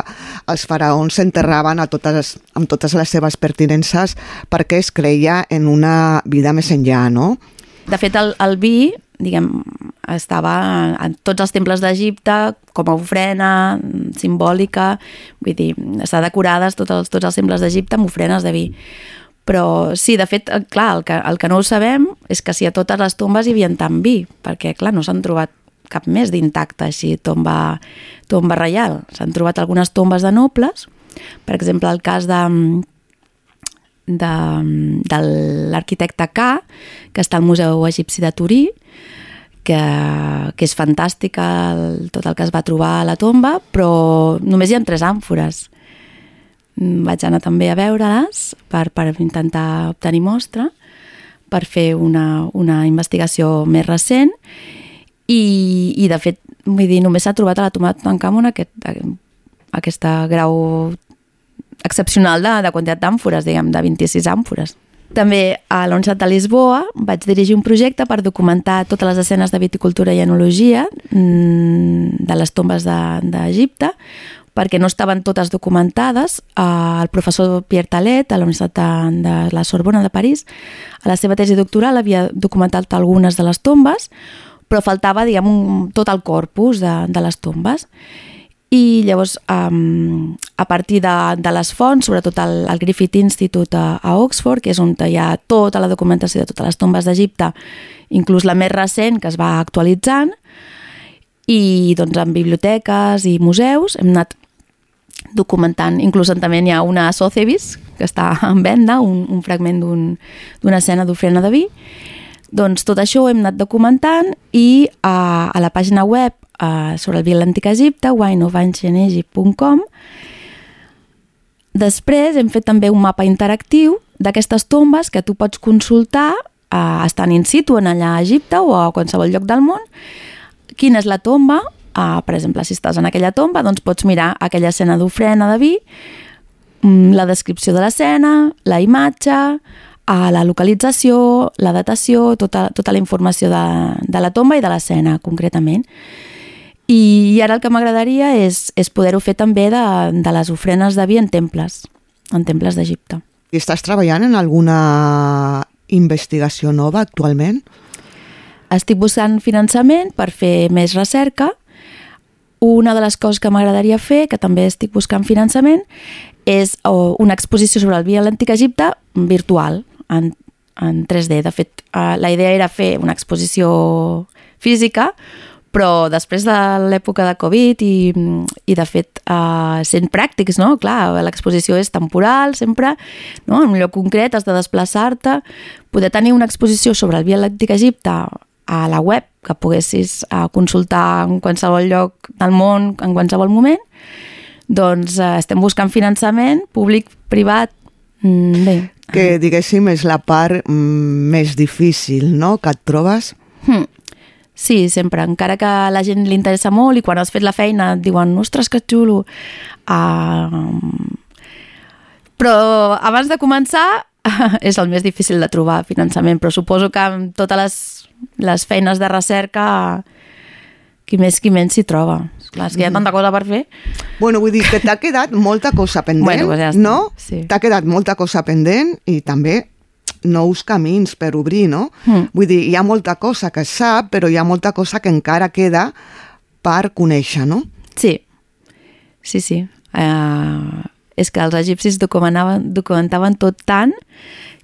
[SPEAKER 10] els faraons s'enterraven totes, amb totes les seves pertinences perquè es creia en una vida més enllà, no?
[SPEAKER 11] De fet, el, el vi, diguem, estava en tots els temples d'Egipte com a ofrena simbòlica, vull dir, està decorades tots els, tots els temples d'Egipte amb ofrenes de vi. Però sí, de fet, clar, el que, el que no ho sabem és que si a totes les tombes hi havia tant vi, perquè, clar, no s'han trobat cap més d'intacte, així, tomba, tomba reial. S'han trobat algunes tombes de nobles, per exemple, el cas de, de, de l'arquitecte K, que està al Museu Egipci de Turí, que, que és fantàstic el, tot el que es va trobar a la tomba, però només hi ha tres àmfores. Vaig anar també a veure-les per, per intentar obtenir mostra, per fer una, una investigació més recent i, i de fet, vull dir, només s'ha trobat a la tomba de Tutankamon aquest, aquesta grau excepcional de, de quantitat d'àmfores, diguem, de 26 àmfores. També a la Universitat de Lisboa vaig dirigir un projecte per documentar totes les escenes de viticultura i enologia mm, de les tombes d'Egipte, de, perquè no estaven totes documentades. El professor Pierre Talet, a la Universitat de, de la Sorbona de París, a la seva tesi doctoral havia documentat algunes de les tombes, però faltava, diguem, un, tot el corpus de, de les tombes. I llavors, um, a partir de, de les fonts, sobretot el, el Griffith Institute a, a Oxford, que és on hi ha tota la documentació de totes les tombes d'Egipte, inclús la més recent, que es va actualitzant, i doncs en biblioteques i museus hem anat documentant, inclús també hi ha una Sotheby's, que està en venda, un, un fragment d'una un, escena d'ofrena de vi, doncs tot això ho hem anat documentant i a, a la pàgina web a, sobre el vi l'Antic Egipte, wineofancientegypt.com, després hem fet també un mapa interactiu d'aquestes tombes que tu pots consultar eh, estant in situ en allà a Egipte o a qualsevol lloc del món, quina és la tomba, eh, per exemple, si estàs en aquella tomba, doncs pots mirar aquella escena d'ofrena de vi, mm, la descripció de l'escena, la imatge, a la localització, la datació, tota, tota la informació de, de la tomba i de l'escena, concretament. I, I ara el que m'agradaria és, és poder-ho fer també de, de les ofrenes de vi en temples, en temples d'Egipte.
[SPEAKER 10] I estàs treballant en alguna investigació nova actualment?
[SPEAKER 11] Estic buscant finançament per fer més recerca. Una de les coses que m'agradaria fer, que també estic buscant finançament, és una exposició sobre el vi a l'Antic Egipte virtual, en, en 3D. De fet, uh, la idea era fer una exposició física, però després de l'època de Covid i, i de fet uh, sent pràctics, no? Clar, l'exposició és temporal sempre, no? En un lloc concret has de desplaçar-te, poder tenir una exposició sobre el vi a l'Antic Egipte a la web que poguessis uh, consultar en qualsevol lloc del món en qualsevol moment, doncs uh, estem buscant finançament públic, privat, mm, bé,
[SPEAKER 10] que diguéssim és la part mm, més difícil, no?, que et trobes. Hmm.
[SPEAKER 11] Sí, sempre, encara que a la gent li interessa molt i quan has fet la feina et diuen ostres, que xulo. Uh, però abans de començar és el més difícil de trobar finançament, però suposo que amb totes les, les feines de recerca qui més qui menys s'hi troba. Clar, és que hi ha tanta cosa per fer.
[SPEAKER 10] Bueno, vull dir que t'ha quedat molta cosa pendent,
[SPEAKER 11] bueno, pues ja està.
[SPEAKER 10] no?
[SPEAKER 11] Sí.
[SPEAKER 10] T'ha quedat molta cosa pendent i també nous camins per obrir, no? Mm. Vull dir, hi ha molta cosa que sap, però hi ha molta cosa que encara queda
[SPEAKER 12] per conèixer, no?
[SPEAKER 11] Sí, sí, sí. Uh, és que els egipcis documentaven, documentaven tot tant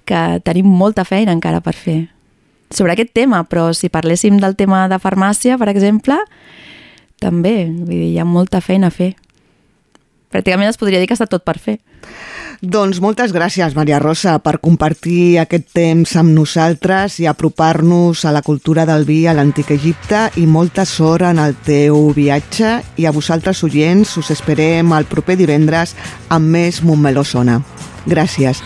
[SPEAKER 11] que tenim molta feina encara per fer sobre aquest tema, però si parléssim del tema de farmàcia, per exemple, també, vull dir, hi ha molta feina a fer. Pràcticament es podria dir que està tot per fer.
[SPEAKER 12] Doncs moltes gràcies, Maria Rosa, per compartir aquest temps amb nosaltres i apropar-nos a la cultura del vi a l'antic Egipte i molta sort en el teu viatge i a vosaltres, oients, us esperem el proper divendres amb més Montmeló Sona. Gràcies.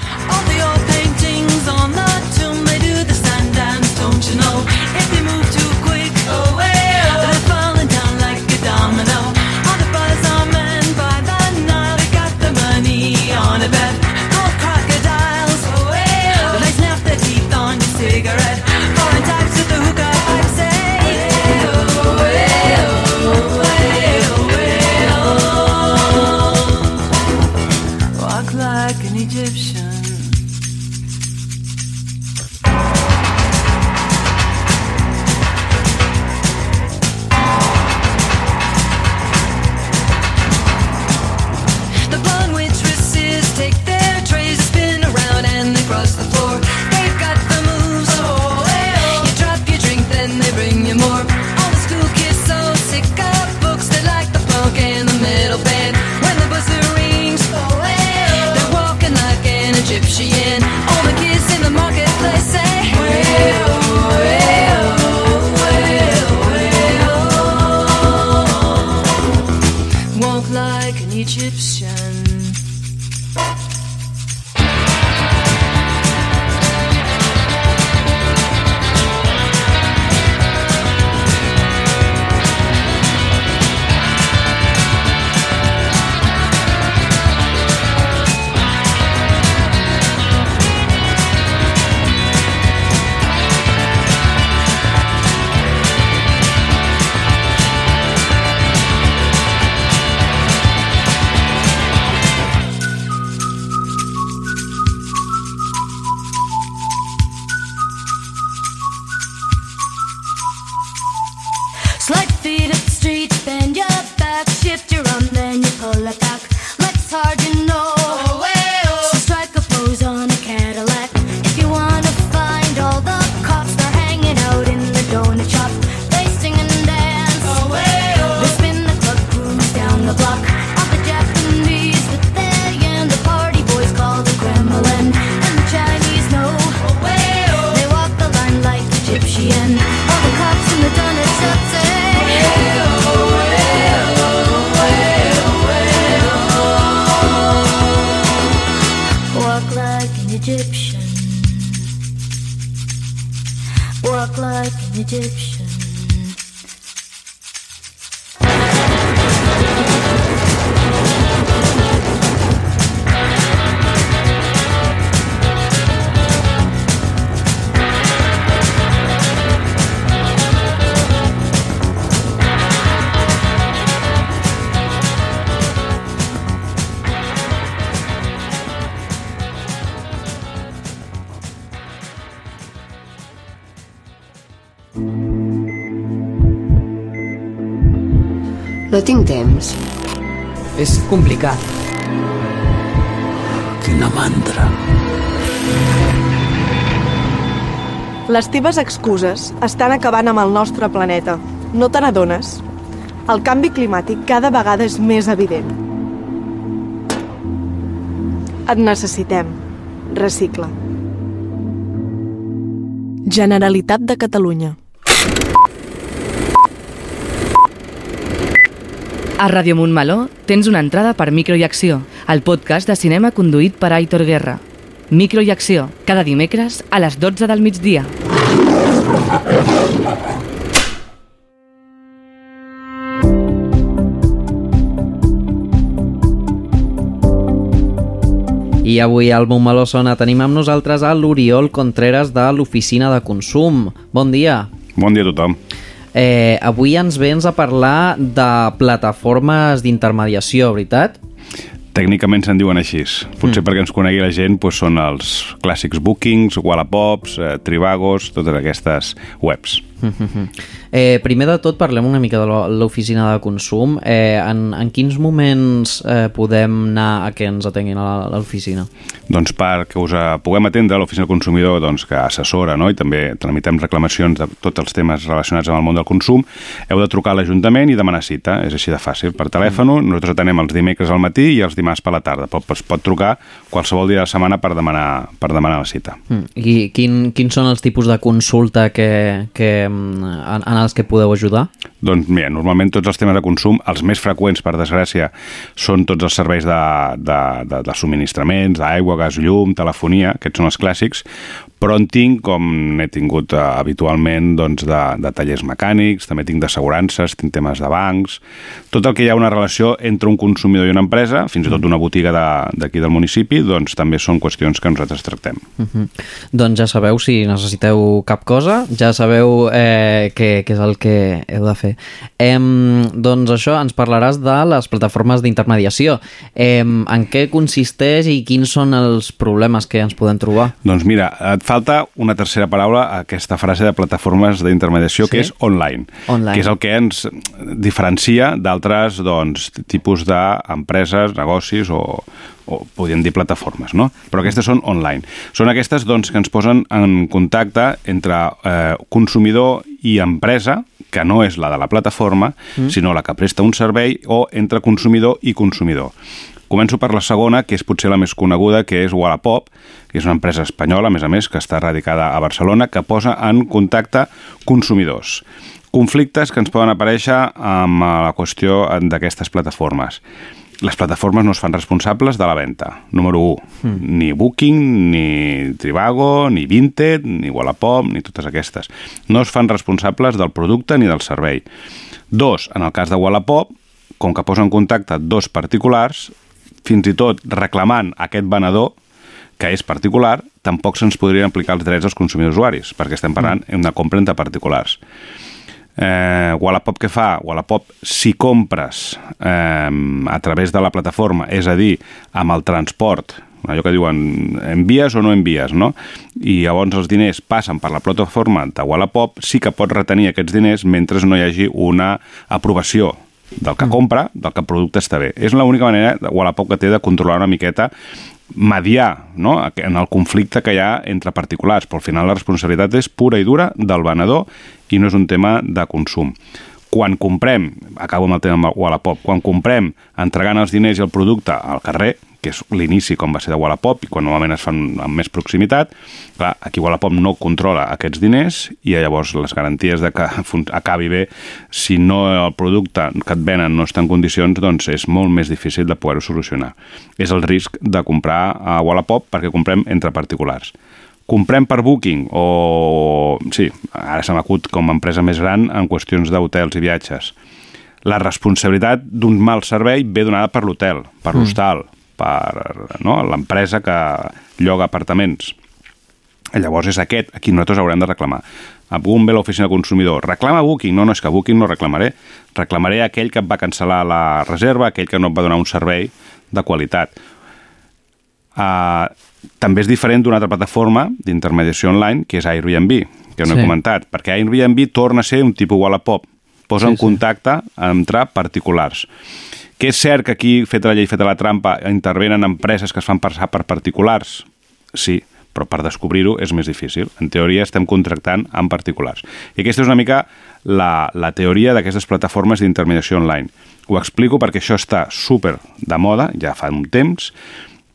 [SPEAKER 13] No tinc temps.
[SPEAKER 14] És complicat.
[SPEAKER 15] Quina mandra.
[SPEAKER 16] Les teves excuses estan acabant amb el nostre planeta. No te n'adones? El canvi climàtic cada vegada és més evident. Et necessitem. Recicla. Generalitat de Catalunya.
[SPEAKER 17] A Ràdio Montmeló tens una entrada per Micro i Acció, el podcast de cinema conduït per Aitor Guerra. Micro i Acció, cada dimecres a les 12 del migdia.
[SPEAKER 2] I avui al Montmeló Sona tenim amb nosaltres a l'Oriol Contreras de l'Oficina de Consum. Bon dia.
[SPEAKER 18] Bon dia a tothom.
[SPEAKER 2] Eh, avui ens vens a parlar de plataformes d'intermediació, veritat?
[SPEAKER 18] Tècnicament se'n diuen així. Potser mm. perquè ens conegui la gent doncs són els clàssics Bookings, Wallapops, eh, Tribagos, totes aquestes webs.
[SPEAKER 2] Eh, primer de tot parlem una mica de l'o- l'oficina de consum. Eh, en, en quins moments eh, podem anar a que ens atenguin a l'oficina?
[SPEAKER 18] Doncs perquè us eh, puguem atendre a l'oficina del consumidor doncs, que assessora no? i també tramitem reclamacions de tots els temes relacionats amb el món del consum, heu de trucar a l'Ajuntament i demanar cita. És així de fàcil. Per telèfon, nosaltres atenem els dimecres al matí i els dimarts per la tarda. Pot, es pot trucar qualsevol dia de la setmana per demanar, per demanar la cita.
[SPEAKER 2] Mm. I quin, quins són els tipus de consulta que, que, mm, en, en els que podeu ajudar?
[SPEAKER 18] Doncs mira, normalment tots els temes de consum, els més freqüents, per desgràcia, són tots els serveis de, de, de, de subministraments, d'aigua, gas, llum, telefonia, aquests són els clàssics, però en tinc, com n'he tingut eh, habitualment, doncs, de, de tallers mecànics, també tinc d'assegurances, tinc temes de bancs, tot el que hi ha una relació entre un consumidor i una empresa, fins i tot una botiga de- d'aquí del municipi, doncs també són qüestions que nosaltres tractem.
[SPEAKER 2] Uh -huh. Doncs ja sabeu, si necessiteu cap cosa, ja sabeu eh, què, què és el que heu de fer. Em, doncs això, ens parlaràs de les plataformes d'intermediació. Em, en què consisteix i quins són els problemes que ens podem trobar?
[SPEAKER 18] Doncs mira, et falta una tercera paraula a aquesta frase de plataformes d'intermediació,
[SPEAKER 2] Sí?
[SPEAKER 18] que és online,
[SPEAKER 2] Online.
[SPEAKER 18] que és el que ens diferencia d'altres doncs, tipus d'empreses, negocis o, o podríem dir plataformes, no? Però aquestes són online. Són aquestes doncs, que ens posen en contacte entre eh, consumidor i empresa, que no és la de la plataforma,
[SPEAKER 2] Mm.
[SPEAKER 18] sinó la que presta un servei, o entre consumidor i consumidor. Començo per la segona, que és potser la més coneguda, que és Wallapop, que és una empresa espanyola, a més a més, que està radicada a Barcelona, que posa en contacte consumidors. Conflictes que ens poden aparèixer amb la qüestió d'aquestes plataformes. Les plataformes no es fan responsables de la venda, número 1.
[SPEAKER 2] Mm.
[SPEAKER 18] Ni Booking, ni Trivago, ni Vinted, ni Wallapop, ni totes aquestes. No es fan responsables del producte ni del servei. Dos, en el cas de Wallapop, com que posa en contacte dos particulars, fins i tot reclamant aquest venedor, que és particular, tampoc se'ns podrien aplicar els drets als consumidors usuaris, perquè estem parlant d'una compra entre particulars. Eh, Wallapop què fa? Wallapop, si compres eh, a través de la plataforma, és a dir, amb el transport, allò que diuen envies o no envies, no? I llavors els diners passen per la plataforma de Wallapop, sí que pot retenir aquests diners mentre no hi hagi una aprovació del que compra, del que el producte està bé. És l'única manera Wallapop que té de controlar una miqueta mediar no? en el conflicte que hi ha entre particulars, però al final la responsabilitat és pura i dura del venedor i no és un tema de consum. Quan comprem, acabo amb el tema Wallapop, quan comprem entregant els diners i el producte al carrer, que és l'inici com va ser de Wallapop i quan normalment es fan amb més proximitat, clar, aquí Wallapop no controla aquests diners i llavors les garanties de que acabi bé, si no el producte que et venen no està en condicions, doncs és molt més difícil de poder-ho solucionar. És el risc de comprar a Wallapop perquè comprem entre particulars. Comprem per Booking o... Sí, ara se m'acut com a empresa més gran en qüestions d'hotels i viatges. La responsabilitat d'un mal servei ve donada per l'hotel, per
[SPEAKER 2] Mm.
[SPEAKER 18] Per no, l'empresa que lloga apartaments. Llavors és aquest a qui nosaltres haurem de reclamar. A on ve l'oficina consumidor? Reclama Booking? No, no, és que Booking no reclamaré. Reclamaré aquell que et va cancel·lar la reserva, aquell que no et va donar un servei de qualitat. Uh, també és diferent d'una altra plataforma d'intermediació online, que és Airbnb, que no
[SPEAKER 2] Sí.
[SPEAKER 18] he comentat, perquè Airbnb torna a ser un tipus Wallapop. Posa
[SPEAKER 2] Sí,
[SPEAKER 18] en
[SPEAKER 2] sí.
[SPEAKER 18] contacte entre particulars. Que és cert que aquí, feta la llei, feta la trampa, intervenen empreses que es fan passar per particulars? Sí, però per descobrir-ho és més difícil. En teoria estem contractant amb particulars. I aquesta és una mica la, la teoria d'aquestes plataformes d'intermediació online. Ho explico perquè això està super de moda, ja fa un temps,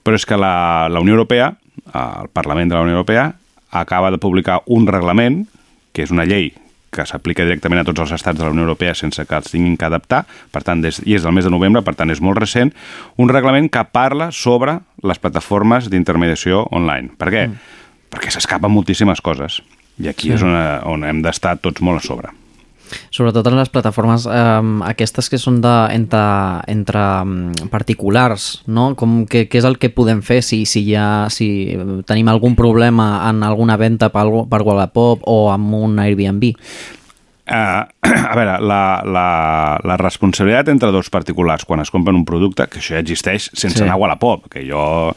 [SPEAKER 18] però és que la, la Unió Europea, el Parlament de la Unió Europea, acaba de publicar un reglament, que és una llei que s'aplica directament a tots els estats de la Unió Europea sense que els tinguin que adaptar, per tant, des, i és del mes de novembre, per tant, és molt recent, un reglament que parla sobre les plataformes d'intermediació online. Per què? Mm. Perquè s'escapen moltíssimes coses. I aquí
[SPEAKER 2] Sí.
[SPEAKER 18] és on, on hem d'estar tots molt a sobre.
[SPEAKER 2] Sobretot en les plataformes eh, aquestes que són de, entre, entre particulars, no? Com que, què és el que podem fer si, si, ja, si tenim algun problema en alguna venda per, per Wallapop o amb un Airbnb?
[SPEAKER 18] Uh, a veure, la, la, la responsabilitat entre dos particulars quan es compren un producte, que això ja existeix sense
[SPEAKER 2] Sí.
[SPEAKER 18] anar a Wallapop, que jo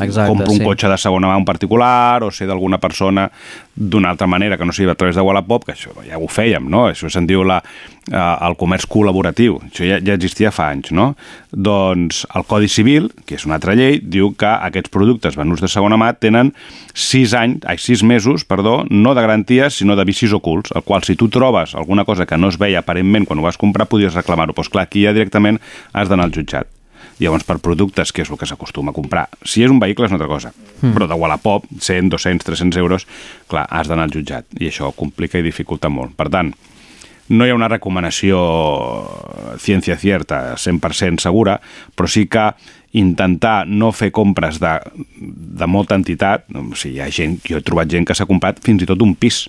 [SPEAKER 2] Exacte,
[SPEAKER 18] compro un
[SPEAKER 2] sí.
[SPEAKER 18] cotxe de segona mà a un particular o sé d'alguna persona d'una altra manera que no sigui a través de Wallapop, que això ja ho fèiem, no? Això se'n diu la, eh, el comerç col·laboratiu. Això ja, ja existia fa anys, no? Doncs el Codi Civil, que és una altra llei, diu que aquests productes venuts de segona mà tenen sis anys, ai, sis mesos, perdó, no de garanties, sinó de vicis ocults, el qual si tu trobes alguna cosa que no es veia aparentment quan ho vas comprar, podies reclamar-ho. Doncs clar, aquí ja directament has d'anar al jutjat. Llavors, per productes, que és el que s'acostuma a comprar, si és un vehicle és una altra cosa,
[SPEAKER 2] Mm.
[SPEAKER 18] però de Wallapop, 100, 200, 300 euros, clar, has d'anar al jutjat, i això complica i dificulta molt. Per tant, no hi ha una recomanació ciència cierta, 100% segura, però sí que intentar no fer compres de, de molta entitat, o sigui, hi ha gent, jo he trobat gent que s'ha comprat fins i tot un pis,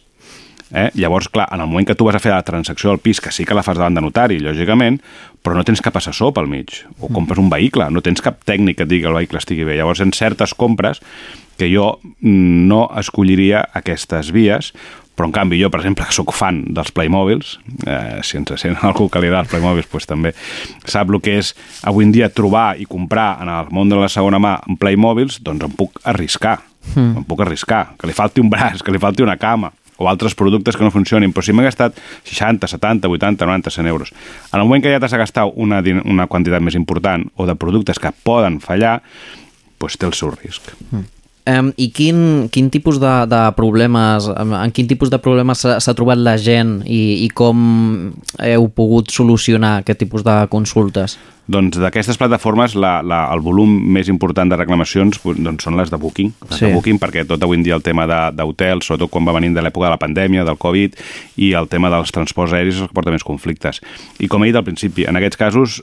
[SPEAKER 18] Eh? Llavors, clar, en el moment que tu vas a fer la transacció del pis, que sí que la fas davant de notari, lògicament, però no tens cap assessor pel mig, o compres un vehicle, no tens cap tècnic que et digui que el vehicle estigui bé. Llavors, en certes compres, que jo mm, no escolliria aquestes vies, però en canvi jo, per exemple, que sóc fan dels Playmobils, eh, si ens sent algú que li agrada els Playmobils, doncs també sap el que és avui en dia trobar i comprar en el món de la segona mà en Playmobils, doncs em puc arriscar,
[SPEAKER 2] Mm.
[SPEAKER 18] em puc arriscar, que li falti un braç, que li falti una cama, o altres productes que no funcionin, però si m'he gastat 60, 70, 80, 90, 100 euros, en el moment que ja t'has gastat una, din- una quantitat més important o de productes que poden fallar, doncs té el seu risc.
[SPEAKER 2] Um, I quin, quin tipus de, de problemes, em, en quin tipus de problemes s'ha trobat la gent i, i com heu pogut solucionar aquest tipus de consultes?
[SPEAKER 18] Doncs d'aquestes plataformes la, la, el volum més important de reclamacions doncs, són les de Booking. Les
[SPEAKER 2] Sí.
[SPEAKER 18] de Booking perquè tot avui en dia el tema de- d'hotels, sobretot quan va venint de l'època de la pandèmia, del Covid, i el tema dels transports aeris és el que porta més conflictes. I com he dit al principi, en aquests casos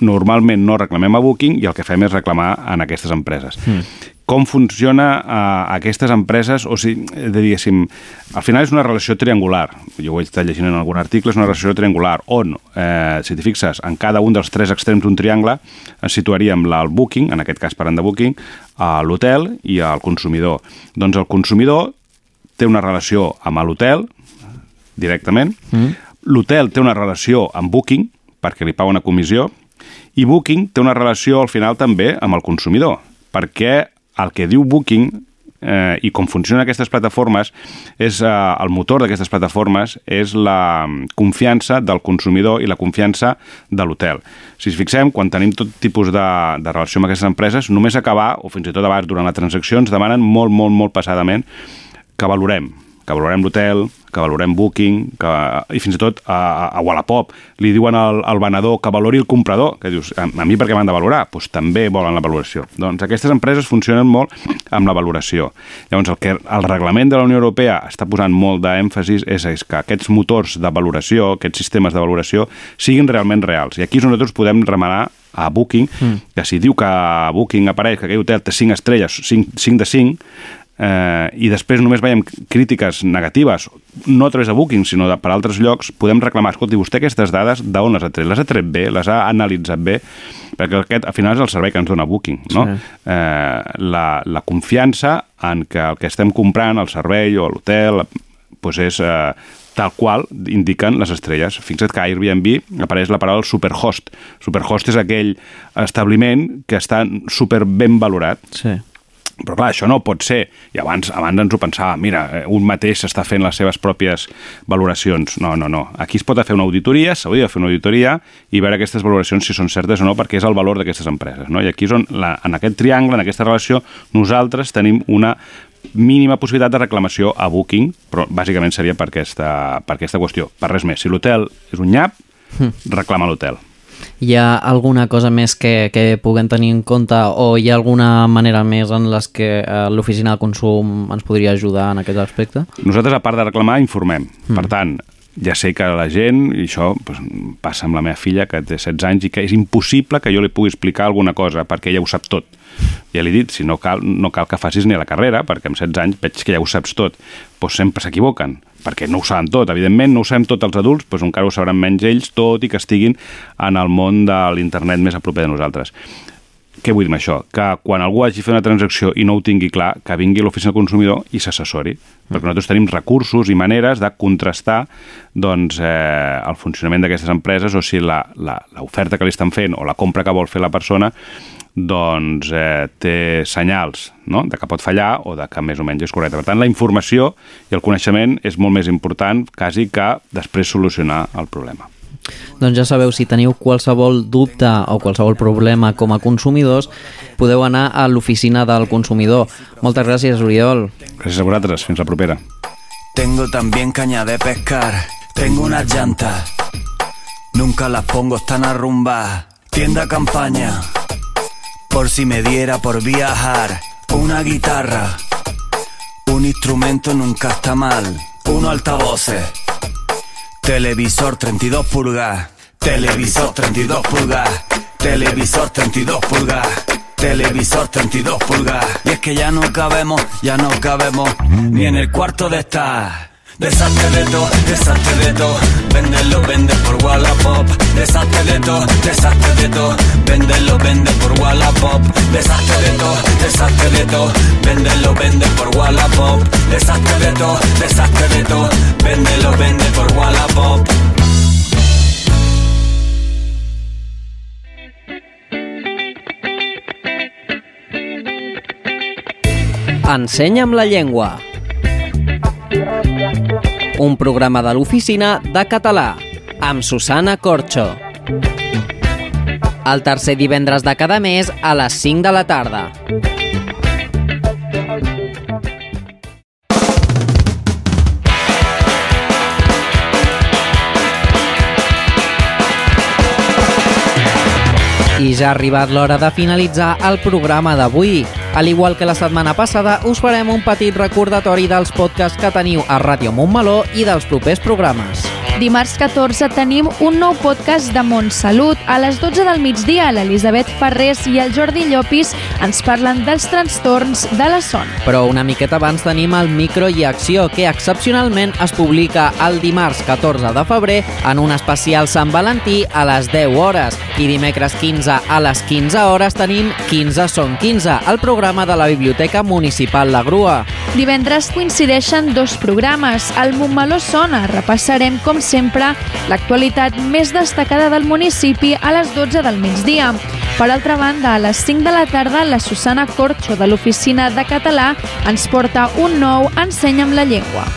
[SPEAKER 18] normalment no reclamem a Booking i el que fem és reclamar en aquestes empreses.
[SPEAKER 2] Mm.
[SPEAKER 18] Com funciona a aquestes empreses? O eh, diguéssim, al final és una relació triangular. Jo ho he estat llegint en algun article, és una relació triangular on, eh, si t'hi fixes, en cada un dels tres extrems d'un triangle ens situaríem la- el Booking, en aquest cas parlant de Booking, a l'hotel i al consumidor. Doncs el consumidor té una relació amb l'hotel, directament,
[SPEAKER 2] Mm.
[SPEAKER 18] l'hotel té una relació amb Booking, perquè li paga una comissió, i Booking té una relació al final també amb el consumidor, perquè el que diu Booking eh, i com funcionen aquestes plataformes és eh, el motor d'aquestes plataformes és la confiança del consumidor i la confiança de l'hotel. Si ens fixem, quan tenim tot tipus de, de relació amb aquestes empreses, només acabar, o fins i tot abans, durant la transacció, ens demanen molt, molt, molt passadament que valorem que valorem l'hotel, que valorem Booking, que, i fins i tot a, a, Wallapop li diuen al, al venedor que valori el comprador, que dius, a, a mi per què m'han de valorar? Doncs també volen la valoració. Doncs aquestes empreses funcionen molt amb la valoració. Llavors, el que el reglament de la Unió Europea està posant molt d'èmfasis és, és que aquests motors de valoració, aquests sistemes de valoració, siguin realment reals. I aquí és on nosaltres podem remenar a Booking,
[SPEAKER 2] Mm.
[SPEAKER 18] que si diu que a Booking apareix que aquell hotel té 5 estrelles, 5, 5 de 5, eh, i després només veiem crítiques negatives, no a través de Booking, sinó de, per altres llocs, podem reclamar, escolti, vostè aquestes dades d'on les ha tret? Les ha tret bé? Les ha analitzat bé? Perquè aquest, al final, és el servei que ens dona Booking, no?
[SPEAKER 2] Sí.
[SPEAKER 18] Eh, la, la confiança en que el que estem comprant, el servei o l'hotel, doncs és eh, tal qual indiquen les estrelles. Fixa't que a Airbnb apareix la paraula superhost. Superhost és aquell establiment que està super ben valorat.
[SPEAKER 2] Sí.
[SPEAKER 18] Però clar, això no pot ser. I abans, abans ens ho pensava, mira, eh, un mateix està fent les seves pròpies valoracions. No, no, no. Aquí es pot fer una auditoria, s'hauria de fer una auditoria i veure aquestes valoracions si són certes o no, perquè és el valor d'aquestes empreses. No? I aquí és on, la, en aquest triangle, en aquesta relació, nosaltres tenim una mínima possibilitat de reclamació a Booking, però bàsicament seria per aquesta, per aquesta qüestió, per res més. Si l'hotel és un nyap,
[SPEAKER 2] Mm.
[SPEAKER 18] reclama l'hotel.
[SPEAKER 2] Hi ha alguna cosa més que, que puguem tenir en compte o hi ha alguna manera més en les que eh, l'oficina de consum ens podria ajudar en aquest aspecte?
[SPEAKER 18] Nosaltres, a part de reclamar, informem.
[SPEAKER 2] Mm.
[SPEAKER 18] Per tant, ja sé que la gent, i això doncs, passa amb la meva filla, que té 16 anys, i que és impossible que jo li pugui explicar alguna cosa, perquè ella ho sap tot. Ja li he dit, si no cal, no cal que facis ni la carrera, perquè amb 16 anys veig que ja ho saps tot. Doncs sempre s'equivoquen, perquè no ho saben tot. Evidentment, no ho sabem tot els adults, doncs encara ho sabran menys ells, tot i que estiguin en el món de l'internet més a proper de nosaltres. què vull dir amb això? Que quan algú hagi fet una transacció i no ho tingui clar, que vingui a l'oficina del consumidor i s'assessori. Perquè nosaltres tenim recursos i maneres de contrastar doncs, eh, el funcionament d'aquestes empreses o si l'oferta que li estan fent o la compra que vol fer la persona doncs eh, té senyals no? de que pot fallar o de que més o menys és correcte. Per tant, la informació i el coneixement és molt més important quasi que després solucionar el problema.
[SPEAKER 2] Doncs ja sabeu, si teniu qualsevol dubte o qualsevol problema com a consumidors, podeu anar a l'oficina del consumidor. Moltes gràcies, Oriol.
[SPEAKER 18] Gràcies a vosaltres. Fins la propera.
[SPEAKER 19] Tengo también caña de pescar. Tengo una llanta. Nunca las pongo, están arrumbadas. Tienda campaña. Por si me diera por viajar. Una guitarra. Un instrumento nunca está mal. Uno altavoces. Televisor 32 pulgadas. Televisor 32 pulgadas. Televisor 32 pulgadas. Televisor 32 pulgadas. Y es que ya no cabemos, ya no cabemos ni en el cuarto de estar. Desastre de todo, desastre de todo. Véndelo, vende por Wallapop. Desastre de todo, desastre de todo. Véndelo, vende por Wallapop. Desastre de todo, desastre de todo. Véndelo, vende por Wallapop. Desastre de todo, desastre de todo. Véndelo, vende por Wallapop.
[SPEAKER 2] Ensenya'm la llengua. Un programa de l'oficina de català amb Susana Corxo. El tercer divendres de cada mes a les 5 de la tarda. I ja ha arribat l'hora de finalitzar el programa d'avui. Al igual que la setmana passada, us farem un petit recordatori dels podcasts que teniu a Ràdio Montmeló i dels propers programes.
[SPEAKER 3] Dimarts 14 tenim un nou podcast de Montsalut. A les 12 del migdia, l'Elisabet Ferrés i el Jordi Llopis ens parlen dels trastorns de la son.
[SPEAKER 2] Però una miqueta abans tenim el Micro i Acció, que excepcionalment es publica el dimarts 14 de febrer en un especial Sant Valentí a les 10 hores. I dimecres 15 a les 15 hores tenim 15 són 15, el programa de la Biblioteca Municipal La Grua.
[SPEAKER 3] Divendres coincideixen dos programes. Al Montmeló Sona repassarem, com sempre, l'actualitat més destacada del municipi a les 12 del migdia. Per altra banda, a les 5 de la tarda, la Susana Corxo de l'Oficina de Català ens porta un nou Ensenya'm la llengua.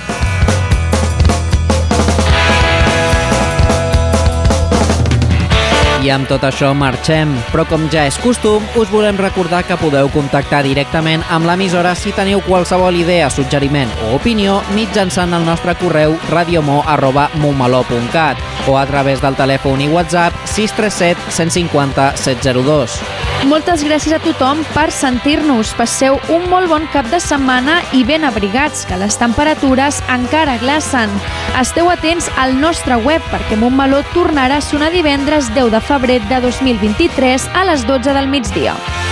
[SPEAKER 2] I amb tot això marxem, però com ja és costum, us volem recordar que podeu contactar directament amb l'emissora si teniu qualsevol idea, suggeriment o opinió mitjançant el nostre correu radiomo.momaló.cat o a través del telèfon i WhatsApp 637 150 702.
[SPEAKER 3] Moltes gràcies a tothom per sentir-nos. Passeu un molt bon cap de setmana i ben abrigats, que les temperatures encara glacen. Esteu atents al nostre web perquè Montmeló tornarà a sonar divendres 10 de febrer de 2023 a les 12 del migdia.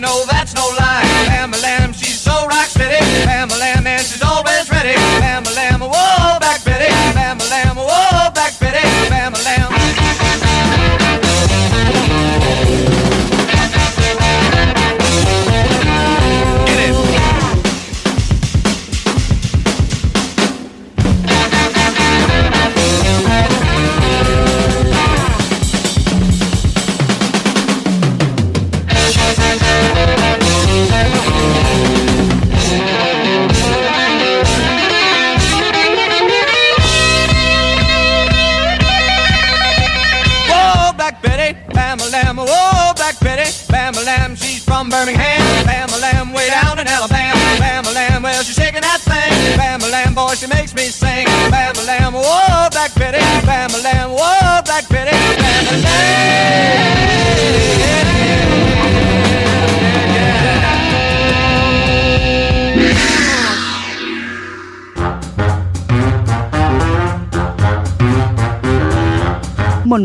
[SPEAKER 20] You know